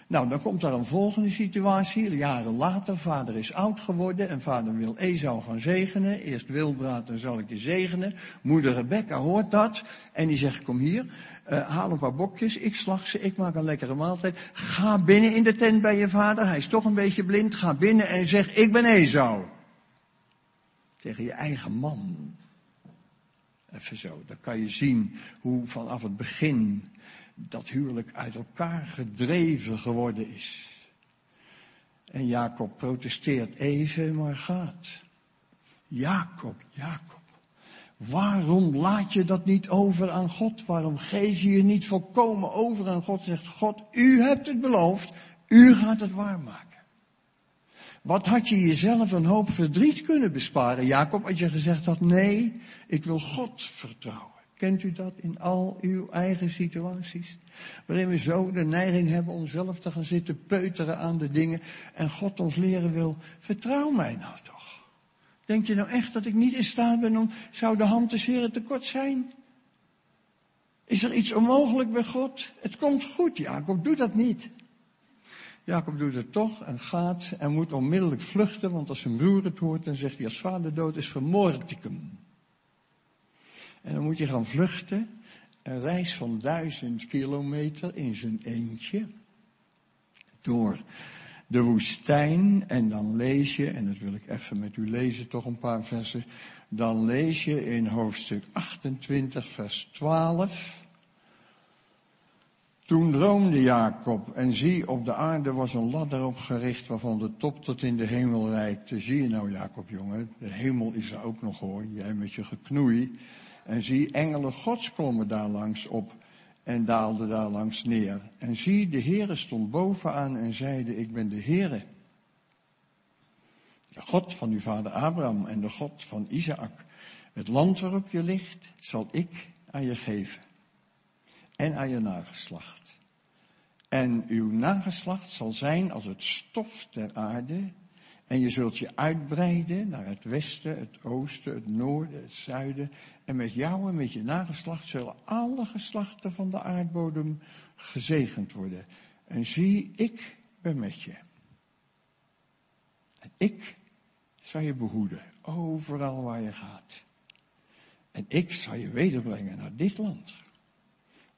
Nou, dan komt daar een volgende situatie. Jaren later, vader is oud geworden en vader wil Esau gaan zegenen. Eerst Wilbraat, dan zal ik je zegenen. Moeder Rebecca hoort dat en die zegt, kom hier, uh, haal een paar bokjes, ik slag ze, ik maak een lekkere maaltijd. Ga binnen in de tent bij je vader, hij is toch een beetje blind. Ga binnen en zeg, ik ben Esau. Tegen je eigen man. Even zo, dan kan je zien hoe vanaf het begin dat huwelijk uit elkaar gedreven geworden is. En Jacob protesteert even, maar gaat. Jacob, Jacob, waarom laat je dat niet over aan God? Waarom geef je je niet volkomen over aan God? Zegt God, u hebt het beloofd, u gaat het waarmaken. Wat had je jezelf een hoop verdriet kunnen besparen, Jacob, als je gezegd had, nee, ik wil God vertrouwen. Kent u dat in al uw eigen situaties? Waarin we zo de neiging hebben om zelf te gaan zitten peuteren aan de dingen en God ons leren wil, vertrouw mij nou toch. Denk je nou echt dat ik niet in staat ben om, zou de hand des Heren tekort zijn? Is er iets onmogelijk bij God? Het komt goed, Jacob, doe dat niet. Jacob doet het toch en gaat en moet onmiddellijk vluchten, want als zijn broer het hoort, dan zegt hij als vader dood is, vermoord ik hem. En dan moet je gaan vluchten. Een reis van duizend kilometer in zijn eentje. Door de woestijn. En dan lees je, en dat wil ik even met u lezen, toch een paar versen. Dan lees je in hoofdstuk 28, vers 12. Toen droomde Jacob en zie op de aarde was een ladder opgericht waarvan de top tot in de hemel reikte. Zie je nou Jacob jongen, de hemel is er ook nog hoor, jij met je geknoei. En zie, engelen gods klommen daar langs op en daalden daar langs neer. En zie, de Heere stond bovenaan en zeide, ik ben de Heere. De God van uw vader Abraham en de God van Isaac. Het land waarop je ligt, zal ik aan je geven. En aan je nageslacht. En uw nageslacht zal zijn als het stof der aarde. En je zult je uitbreiden naar het westen, het oosten, het noorden, het zuiden. En met jou en met je nageslacht zullen alle geslachten van de aardbodem gezegend worden. En zie, ik ben met je. En ik zal je behoeden, overal waar je gaat. En ik zal je wederbrengen naar dit land.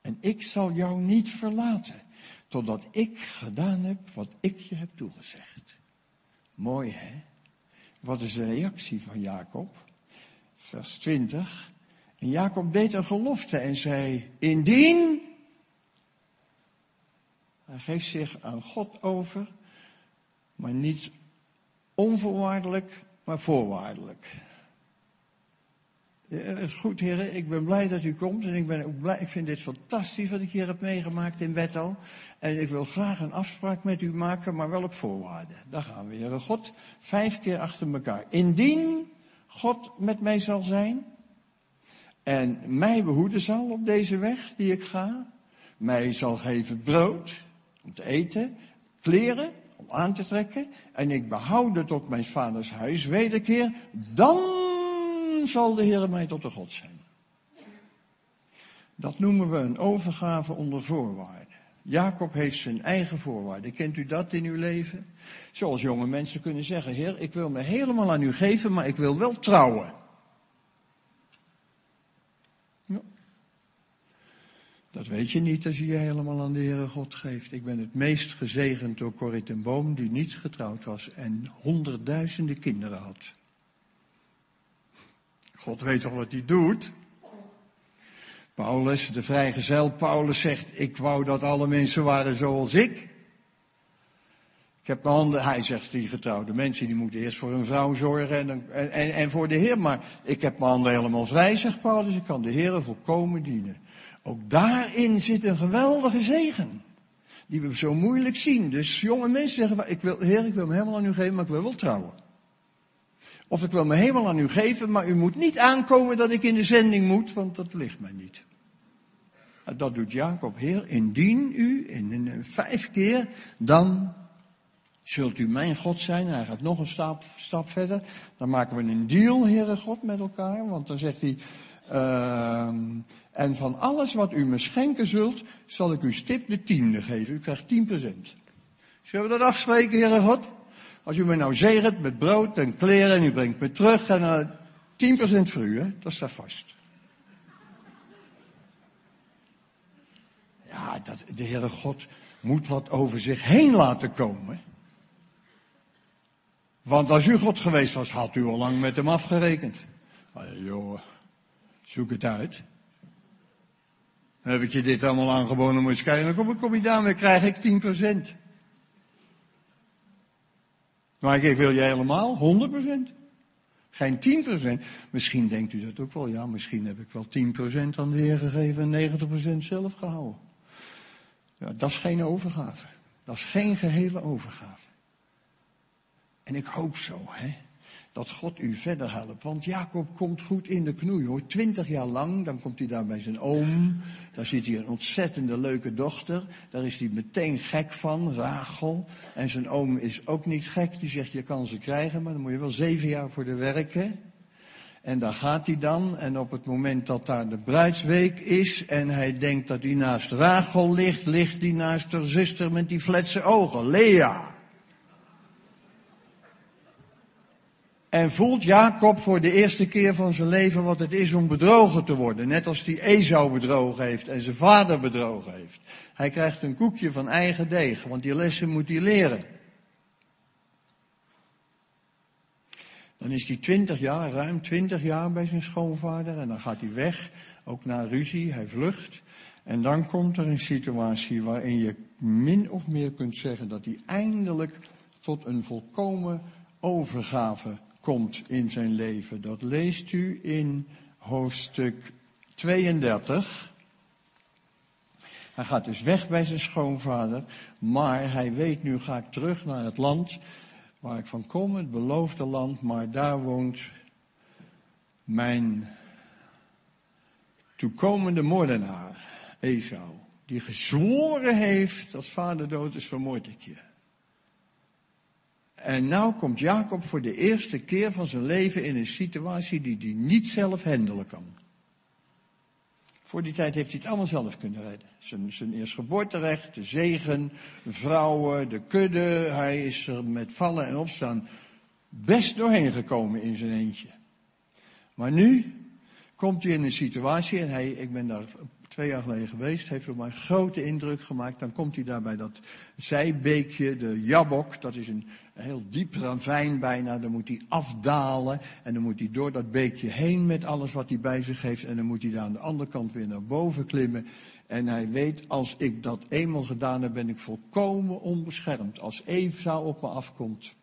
En ik zal jou niet verlaten, totdat ik gedaan heb wat ik je heb toegezegd. Mooi hè? Wat is de reactie van Jacob? Vers 20. En Jacob deed een gelofte en zei, indien, hij geeft zich aan God over, maar niet onvoorwaardelijk, maar voorwaardelijk. Het is goed, heren. Ik ben blij dat u komt. En ik ben ook blij. Ik vind dit fantastisch wat ik hier heb meegemaakt in Wettal. En ik wil graag een afspraak met u maken, maar wel op voorwaarden. Daar gaan we, heren. God, vijf keer achter elkaar. Indien God met mij zal zijn. En mij behoeden zal op deze weg die ik ga. Mij zal geven brood om te eten, kleren om aan te trekken. En ik behouden tot mijn vaders huis wederkeer. Dan zal de Heer mij tot de God zijn. Dat noemen we een overgave onder voorwaarden. Jacob heeft zijn eigen voorwaarden. Kent u dat in uw leven? Zoals jonge mensen kunnen zeggen, Heer, ik wil me helemaal aan u geven, maar ik wil wel trouwen. Ja. Dat weet je niet als je je helemaal aan de Heere God geeft. Ik ben het meest gezegend door Corrie ten Boom, die niet getrouwd was en honderdduizenden kinderen had. God weet toch wat hij doet? Paulus, de vrijgezel Paulus zegt, ik wou dat alle mensen waren zoals ik. Ik heb mijn handen, hij zegt die getrouwde mensen, die moeten eerst voor hun vrouw zorgen en, en, en voor de Heer. Maar ik heb mijn handen helemaal vrij, zegt Paulus, ik kan de Heer volkomen dienen. Ook daarin zit een geweldige zegen. Die we zo moeilijk zien. Dus jonge mensen zeggen, ik wil, Heer, ik wil me helemaal aan u geven, maar ik wil wel trouwen. Of ik wil me helemaal aan u geven, maar u moet niet aankomen dat ik in de zending moet, want dat ligt mij niet. Dat doet Jacob, Heer, indien u in, vijf keer, dan zult u mijn God zijn. Hij gaat nog een stap, stap verder. Dan maken we een deal, Heere God, met elkaar. Want dan zegt hij, uh, en van alles wat u me schenken zult, zal ik u stip de tiende geven. U krijgt 10%. Zullen we dat afspreken, Heere God? Als u me nou zegent met brood en kleren en u brengt me terug en eh, 10% voor u, hè? dat staat vast. Ja, dat, de Heere God moet wat over zich heen laten komen. Want als u God geweest was, had u al lang met hem afgerekend. Maar joh, zoek het uit. Dan heb ik je dit allemaal aangeboden, moet je kijken, dan kom, kom je daarmee, krijg ik 10%. Maar ik wil je helemaal 100%. Geen 10%. Misschien denkt u dat ook wel. Ja, misschien heb ik wel 10% aan de Heer gegeven en 90% zelf gehouden. Ja, dat is geen overgave. Dat is geen gehele overgave. En ik hoop zo, hè dat God u verder helpt. Want Jacob komt goed in de knoei hoor. Twintig jaar lang, dan komt hij daar bij zijn oom. Daar ziet hij een ontzettende leuke dochter. Daar is hij meteen gek van, Rachel. En zijn oom is ook niet gek. Die zegt, je kan ze krijgen, maar dan moet je wel zeven jaar voor de werken. En daar gaat hij dan. En op het moment dat daar de bruidsweek is en hij denkt dat hij naast Rachel ligt, ligt hij naast haar zuster met die fletse ogen, Lea. En voelt Jacob voor de eerste keer van zijn leven wat het is om bedrogen te worden. Net als die Esau bedrogen heeft en zijn vader bedrogen heeft. Hij krijgt een koekje van eigen deeg, want die lessen moet hij leren. Dan is hij twintig jaar, ruim twintig jaar bij zijn schoonvader en dan gaat hij weg, ook naar ruzie, hij vlucht. En dan komt er een situatie waarin je min of meer kunt zeggen dat hij eindelijk tot een volkomen overgave komt in zijn leven. Dat leest u in hoofdstuk 32. Hij gaat dus weg bij zijn schoonvader, maar hij weet nu ga ik terug naar het land waar ik van kom, het beloofde land, maar daar woont mijn toekomende moordenaar, Esau, die gezworen heeft, als vader dood is, vermoord ik je. En nou komt Jacob voor de eerste keer van zijn leven in een situatie die hij niet zelf handelen kan. Voor die tijd heeft hij het allemaal zelf kunnen redden. Zijn, zijn eerstgeboorterecht, de zegen, de vrouwen, de kudde. Hij is er met vallen en opstaan best doorheen gekomen in zijn eentje. Maar nu komt hij in een situatie, en hij, ik ben daar twee jaar geleden geweest, heeft op mij grote indruk gemaakt. Dan komt hij daar bij dat zijbeekje, de Jabok, dat is een heel diep ravijn bijna. Dan moet hij afdalen en dan moet hij door dat beekje heen met alles wat hij bij zich heeft. En dan moet hij daar aan de andere kant weer naar boven klimmen. En hij weet, als ik dat eenmaal gedaan heb, ben ik volkomen onbeschermd. Als Eva op me afkomt.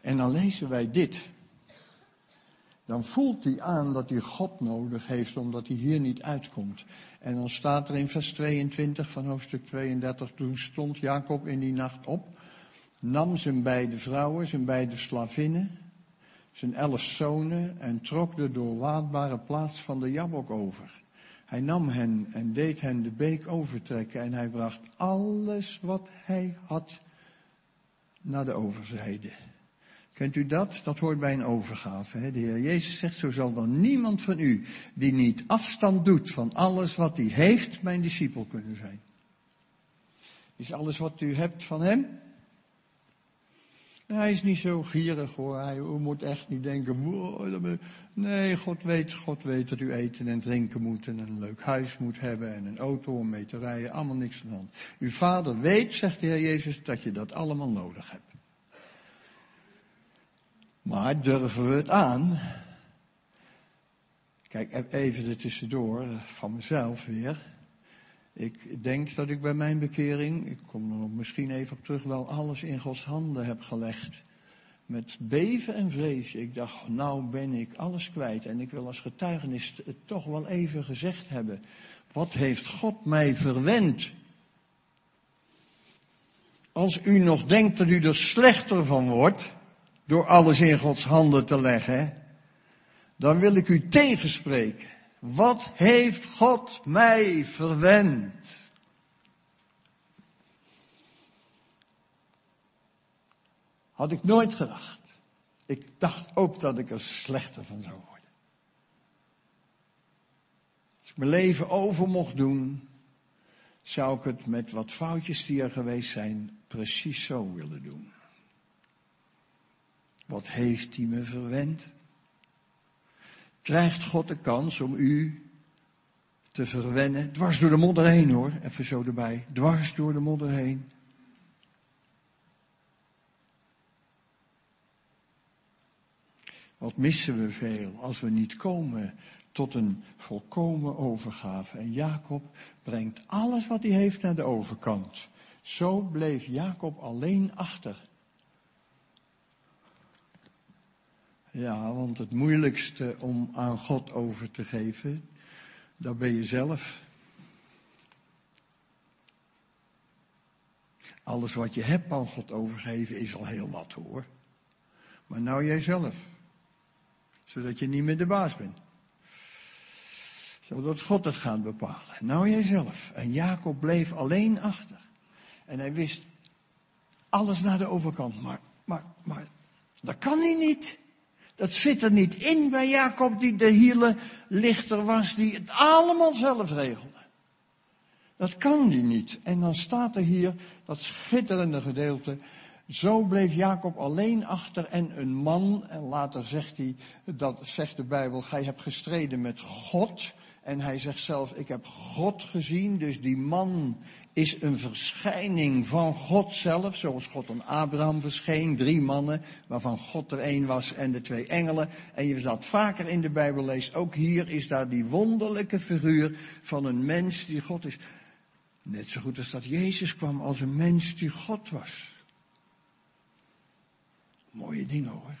En dan lezen wij dit dan voelt hij aan dat hij God nodig heeft, omdat hij hier niet uitkomt. En dan staat er in vers 22 van hoofdstuk 32, toen stond Jacob in die nacht op, nam zijn beide vrouwen, zijn beide slavinnen, zijn elf zonen en trok de doorwaadbare plaats van de Jabok over. Hij nam hen en deed hen de beek overtrekken en hij bracht alles wat hij had naar de overzijde. Kent u dat? Dat hoort bij een overgave. Hè? De Heer Jezus zegt, zo zal dan niemand van u die niet afstand doet van alles wat hij heeft, mijn discipel kunnen zijn. Is alles wat u hebt van hem? Hij is niet zo gierig hoor. Hij moet echt niet denken, nee, God weet, God weet dat u eten en drinken moet en een leuk huis moet hebben en een auto om mee te rijden. Allemaal niks van hand. Uw vader weet, zegt de Heer Jezus, dat je dat allemaal nodig hebt. Maar durven we het aan? Kijk, even er tussendoor, van mezelf weer. Ik denk dat ik bij mijn bekering, ik kom er nog misschien even op terug, wel alles in Gods handen heb gelegd. Met beven en vrees. Ik dacht, nou ben ik alles kwijt. En ik wil als getuigenis het toch wel even gezegd hebben. Wat heeft God mij verwend? Als u nog denkt dat u er slechter van wordt, door alles in Gods handen te leggen, dan wil ik u tegenspreken. Wat heeft God mij verwend? Had ik nooit gedacht. Ik dacht ook dat ik er slechter van zou worden. Als ik mijn leven over mocht doen, zou ik het met wat foutjes die er geweest zijn, precies zo willen doen. Wat heeft hij me verwend? Krijgt God de kans om u te verwennen? Dwars door de modder heen hoor, even zo erbij. Dwars door de modder heen. Wat missen we veel als we niet komen tot een volkomen overgave. En Jacob brengt alles wat hij heeft naar de overkant. Zo bleef Jacob alleen achter. Ja, want het moeilijkste om aan God over te geven, dat ben je zelf. Alles wat je hebt aan God overgeven is al heel wat hoor. Maar nou jijzelf. Zodat je niet meer de baas bent. Zodat God het gaat bepalen. Nou jijzelf. En Jacob bleef alleen achter. En hij wist alles naar de overkant. Maar, maar, maar, dat kan hij niet. Dat zit er niet in bij Jacob die de hiele lichter was, die het allemaal zelf regelde. Dat kan die niet. En dan staat er hier dat schitterende gedeelte. Zo bleef Jacob alleen achter en een man, en later zegt hij, dat zegt de Bijbel, gij hebt gestreden met God. En hij zegt zelf, ik heb God gezien, dus die man is een verschijning van God zelf, zoals God aan Abraham verscheen, drie mannen, waarvan God er één was en de twee engelen. En je dat vaker in de Bijbel leest, ook hier is daar die wonderlijke figuur van een mens die God is. Net zo goed als dat Jezus kwam als een mens die God was. Mooie dingen hoor.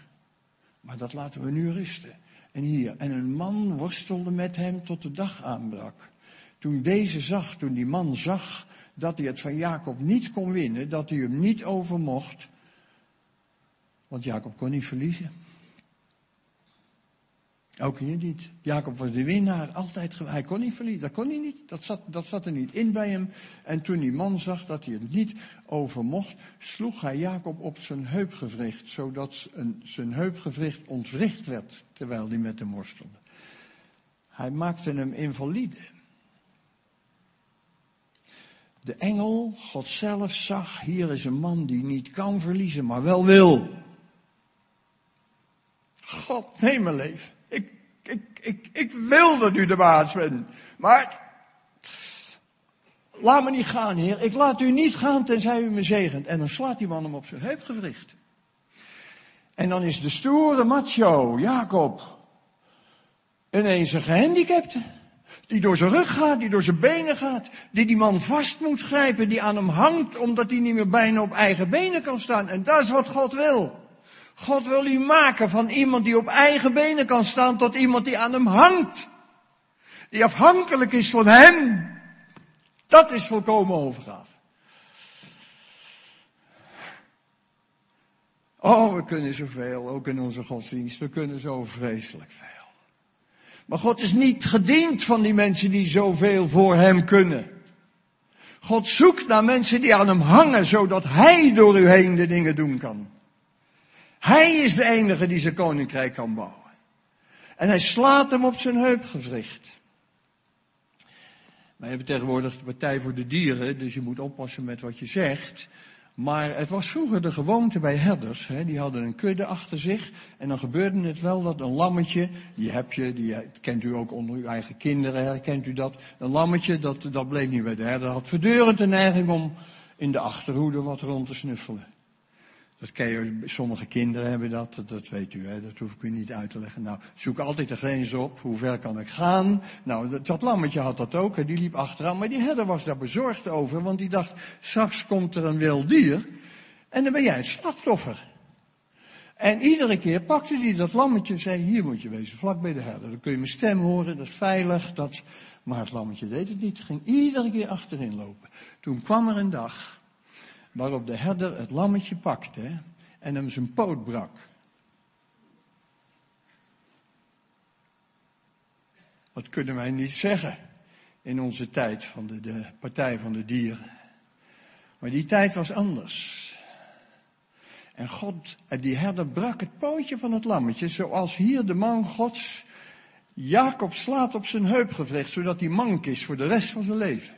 Maar dat laten we nu rusten. En hier, en een man worstelde met hem tot de dag aanbrak. Toen deze zag, toen die man zag dat hij het van Jacob niet kon winnen, dat hij hem niet overmocht. Want Jacob kon niet verliezen. Ook hier niet. Jacob was de winnaar, altijd. Hij kon niet verliezen, dat kon hij niet. Dat zat, dat zat er niet in bij hem. En toen die man zag dat hij het niet over mocht, sloeg hij Jacob op zijn heupgewricht, zodat zijn heupgewricht ontwricht werd, terwijl hij met hem worstelde. Hij maakte hem invalide. De engel, God zelf, zag, hier is een man die niet kan verliezen, maar wel wil. God, neem mijn leven. Ik, ik, ik, ik wil dat u de baas bent. Maar, laat me niet gaan, heer. Ik laat u niet gaan tenzij u me zegent. En dan slaat die man hem op zijn heupgewricht. En dan is de stoere macho, Jacob, ineens een gehandicapte. Die door zijn rug gaat, die door zijn benen gaat, die die man vast moet grijpen, die aan hem hangt omdat hij niet meer bijna op eigen benen kan staan. En dat is wat God wil. God wil u maken van iemand die op eigen benen kan staan tot iemand die aan hem hangt. Die afhankelijk is van hem. Dat is volkomen overgave. Oh, we kunnen zoveel, ook in onze godsdienst. We kunnen zo vreselijk veel. Maar God is niet gediend van die mensen die zoveel voor hem kunnen. God zoekt naar mensen die aan hem hangen, zodat hij door u heen de dingen doen kan. Hij is de enige die zijn koninkrijk kan bouwen. En hij slaat hem op zijn heupgewricht. Wij hebben tegenwoordig de Partij voor de Dieren, dus je moet oppassen met wat je zegt. Maar het was vroeger de gewoonte bij herders, hè, die hadden een kudde achter zich. En dan gebeurde het wel dat een lammetje, die heb je, die kent u ook onder uw eigen kinderen, herkent u dat. Een lammetje, dat, dat bleef niet bij de herder, had voortdurend de neiging om in de achterhoede wat rond te snuffelen. Dat ken je, sommige kinderen hebben dat, dat weet u, hè, dat hoef ik u niet uit te leggen. Nou, zoek altijd de grens op, hoe ver kan ik gaan? Nou, dat, lammetje had dat ook, hè, die liep achteraan, maar die herder was daar bezorgd over, want die dacht, straks komt er een wild dier, en dan ben jij het slachtoffer. En iedere keer pakte hij dat lammetje en zei, hier moet je wezen, vlak bij de herder. Dan kun je mijn stem horen, dat is veilig, dat... Maar het lammetje deed het niet, ging iedere keer achterin lopen. Toen kwam er een dag, waarop de herder het lammetje pakte en hem zijn poot brak. Wat kunnen wij niet zeggen in onze tijd van de, de Partij van de Dieren. Maar die tijd was anders. En God, die herder brak het pootje van het lammetje, zoals hier de man Gods Jacob slaat op zijn heupgevlecht, zodat hij mank is voor de rest van zijn leven.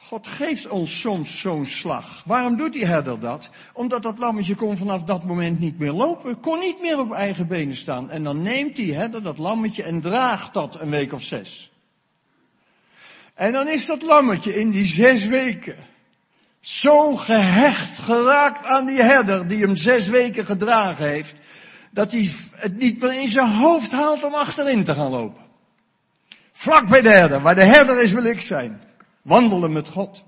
God geeft ons soms zo'n slag. Waarom doet die herder dat? Omdat dat lammetje kon vanaf dat moment niet meer lopen, kon niet meer op eigen benen staan. En dan neemt die herder dat lammetje en draagt dat een week of zes. En dan is dat lammetje in die zes weken zo gehecht geraakt aan die herder die hem zes weken gedragen heeft, dat hij het niet meer in zijn hoofd haalt om achterin te gaan lopen. Vlak bij de herder, waar de herder is wil ik zijn. Wandelen met God.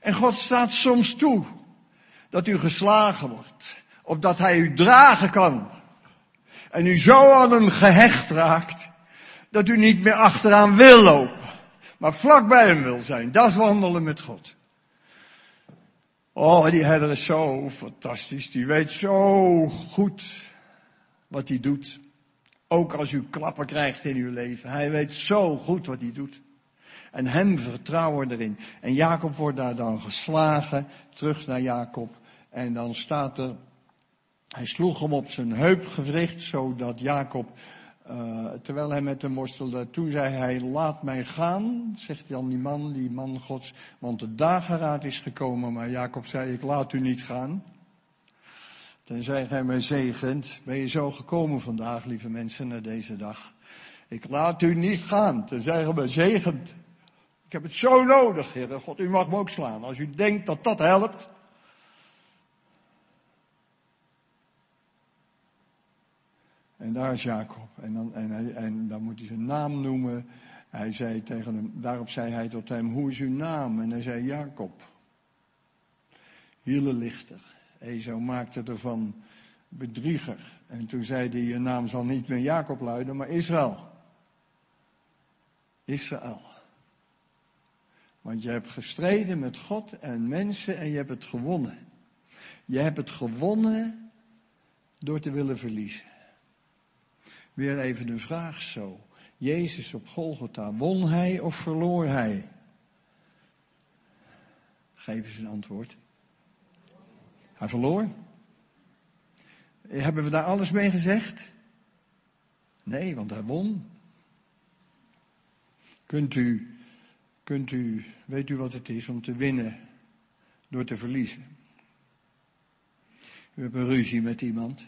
En God staat soms toe dat u geslagen wordt, opdat hij u dragen kan. En u zo aan hem gehecht raakt, dat u niet meer achteraan wil lopen, maar vlak bij hem wil zijn. Dat is wandelen met God. Oh, die herder is zo fantastisch. Die weet zo goed wat hij doet. Ook als u klappen krijgt in uw leven. Hij weet zo goed wat hij doet. En hem vertrouwen erin. En Jacob wordt daar dan geslagen. Terug naar Jacob. En dan staat er, hij sloeg hem op zijn heup gewricht, zodat Jacob, uh, terwijl hij met hem worstelde, toen zei hij, laat mij gaan, zegt dan die man, die man gods, want de dageraad is gekomen. Maar Jacob zei, ik laat u niet gaan. Tenzij gij mij zegent. Ben je zo gekomen vandaag, lieve mensen, naar deze dag? Ik laat u niet gaan, tenzij gij mij zegent. Ik heb het zo nodig, Heer God. U mag me ook slaan. Als u denkt dat dat helpt. En daar is Jacob. En dan, en, en dan moet hij zijn naam noemen. Hij zei tegen hem, daarop zei hij tot hem, hoe is uw naam? En hij zei Jacob. Hiele lichter. Ezo maakte ervan bedrieger. En toen zei hij, je naam zal niet meer Jacob luiden, maar Israël. Israël. Want je hebt gestreden met God en mensen en je hebt het gewonnen. Je hebt het gewonnen door te willen verliezen. Weer even de vraag zo. Jezus op Golgotha, won hij of verloor hij? Geef eens een antwoord. Hij verloor. Hebben we daar alles mee gezegd? Nee, want hij won. Kunt u, kunt u, weet u wat het is om te winnen door te verliezen? U hebt een ruzie met iemand.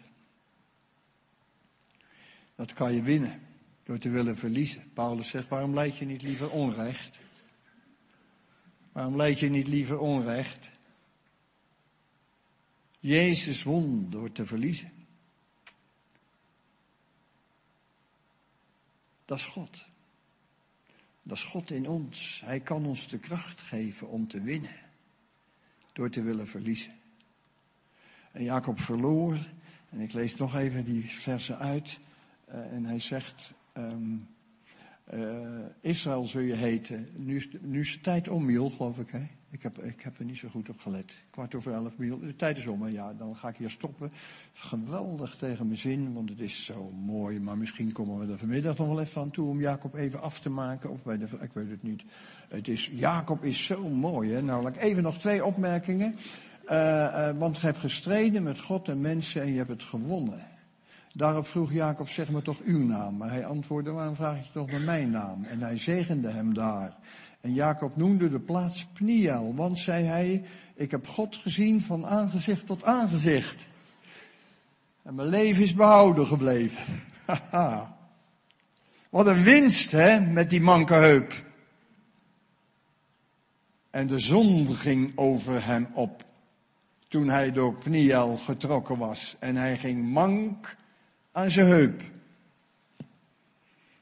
Dat kan je winnen door te willen verliezen. Paulus zegt, waarom leid je niet liever onrecht? Waarom leid je niet liever onrecht? Jezus won door te verliezen. Dat is God. Dat is God in ons. Hij kan ons de kracht geven om te winnen. Door te willen verliezen. En Jacob verloor. En ik lees nog even die versen uit. Uh, en hij zegt, um, uh, Israël zul je heten. Nu, nu is de tijd om, Miel, geloof ik. Hè? Ik, heb, ik heb er niet zo goed op gelet. Kwart over elf. De tijd is om, ja, dan ga ik hier stoppen. Geweldig tegen mijn zin, want het is zo mooi. Maar misschien komen we er vanmiddag nog wel even aan toe om Jacob even af te maken. Of bij de, ik weet het niet. Het is, Jacob is zo mooi, hè. Nou, ik even nog twee opmerkingen. Uh, want je hebt gestreden met God en mensen en je hebt het gewonnen. Daarop vroeg Jacob, zeg maar toch uw naam. Maar hij antwoordde, waarom vraag je toch naar mijn naam? En hij zegende hem daar. En Jacob noemde de plaats Pniel, want zei hij, ik heb God gezien van aangezicht tot aangezicht. En mijn leven is behouden gebleven. Wat een winst, hè, met die manke heup. En de zon ging over hem op. Toen hij door Pniel getrokken was. En hij ging mank aan zijn heup.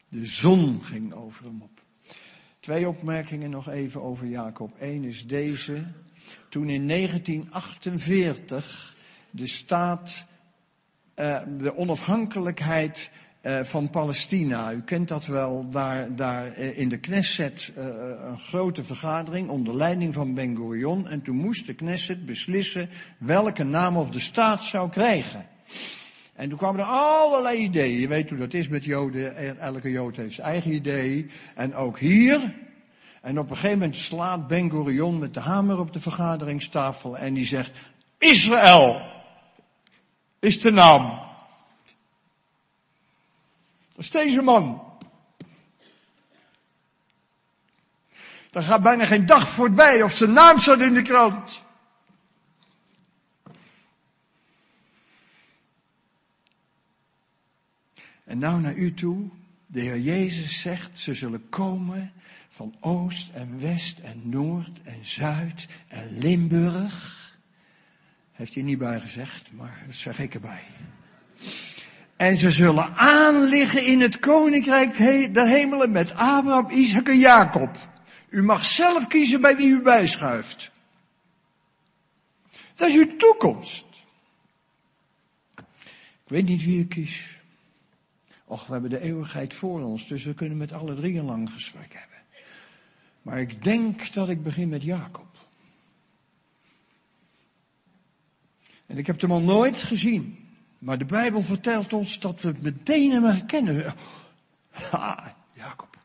De zon ging over hem op. Twee opmerkingen nog even over Jacob. Eén is deze. Toen in 1948 de staat, uh, de onafhankelijkheid uh, van Palestina. U kent dat wel, daar, daar in de Knesset uh, een grote vergadering onder leiding van Ben Gurion. En toen moest de Knesset beslissen welke naam of de staat zou krijgen. En toen kwamen er allerlei ideeën. Je weet hoe dat is met Joden. Elke Jood heeft zijn eigen idee. En ook hier. En op een gegeven moment slaat Ben Gurion met de hamer op de vergaderingstafel. En die zegt, Israël is de naam. Dat is deze man. Er gaat bijna geen dag voorbij of zijn naam staat in de krant. En nou naar u toe. De Heer Jezus zegt, ze zullen komen van oost en west en noord en zuid en Limburg. Heeft hij niet bij gezegd, maar dat zeg ik erbij. En ze zullen aanliggen in het koninkrijk der hemelen met Abraham, Isaac en Jacob. U mag zelf kiezen bij wie u bijschuift. Dat is uw toekomst. Ik weet niet wie ik kies. Och, we hebben de eeuwigheid voor ons, dus we kunnen met alle drie een lang gesprek hebben. Maar ik denk dat ik begin met Jacob. En ik heb hem al nooit gezien. Maar de Bijbel vertelt ons dat we meteen hem herkennen. Ha, Jacob.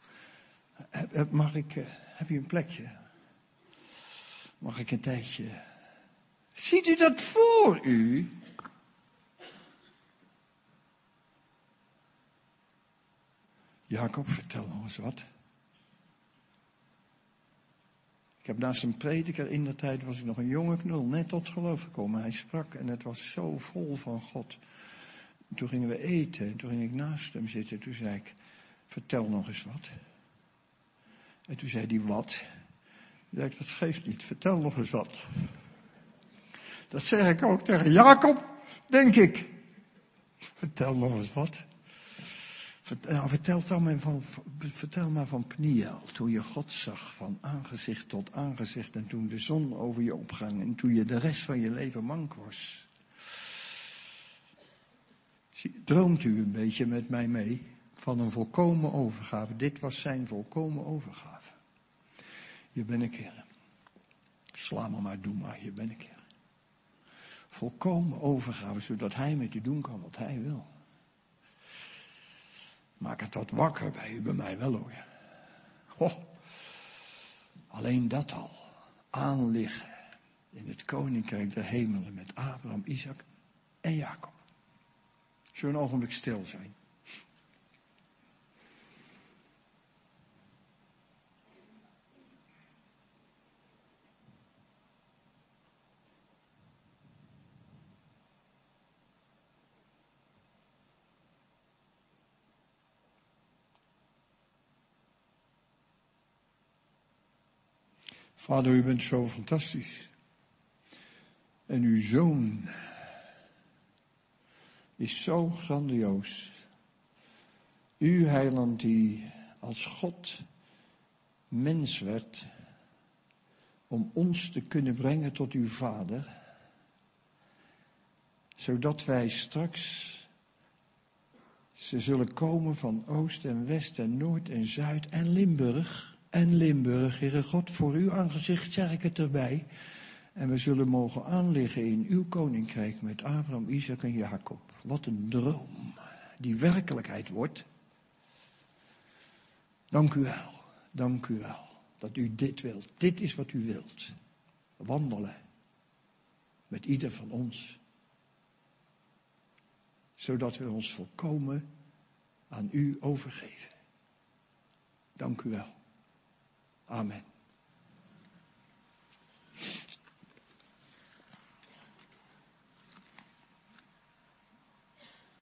Mag ik, eh, heb je een plekje? Mag ik een tijdje? Ziet u dat voor u? Jacob, vertel nog eens wat. Ik heb naast een prediker in de tijd was ik nog een jonge knul, net tot geloof gekomen. Hij sprak en het was zo vol van God. Toen gingen we eten en toen ging ik naast hem zitten. Toen zei ik, vertel nog eens wat. En toen zei hij, wat? Zei dat geeft niet, vertel nog eens wat. Dat zeg ik ook tegen Jacob, denk ik. Vertel nog eens wat. Nou, vertel, dan maar van, vertel maar van Pniel, toen je God zag van aangezicht tot aangezicht en toen de zon over je opging en toen je de rest van je leven mank was. Droomt u een beetje met mij mee van een volkomen overgave? Dit was zijn volkomen overgave. Hier ben ik, Heer. Sla me maar, doe maar, hier ben ik, Heer. volkomen overgave, zodat Hij met u doen kan wat Hij wil. Maak het wat wakker bij u, bij mij wel hoor. Oh, alleen dat al. Aanliggen in het koninkrijk der hemelen met Abraham, Isaac en Jacob. Zullen we een ogenblik stil zijn? Vader, u bent zo fantastisch. En uw zoon is zo grandioos. U, heiland, die als God mens werd, om ons te kunnen brengen tot uw Vader, zodat wij straks ze zullen komen van oost en west en noord en zuid en Limburg en Limburg, Heere God, voor uw aangezicht zeg ik het erbij. En we zullen mogen aanliggen in uw koninkrijk met Abraham, Isaac en Jacob. Wat een droom die werkelijkheid wordt. Dank u wel, dank u wel dat u dit wilt. Dit is wat u wilt. Wandelen met ieder van ons. Zodat we ons volkomen aan u overgeven. Dank u wel. Amen.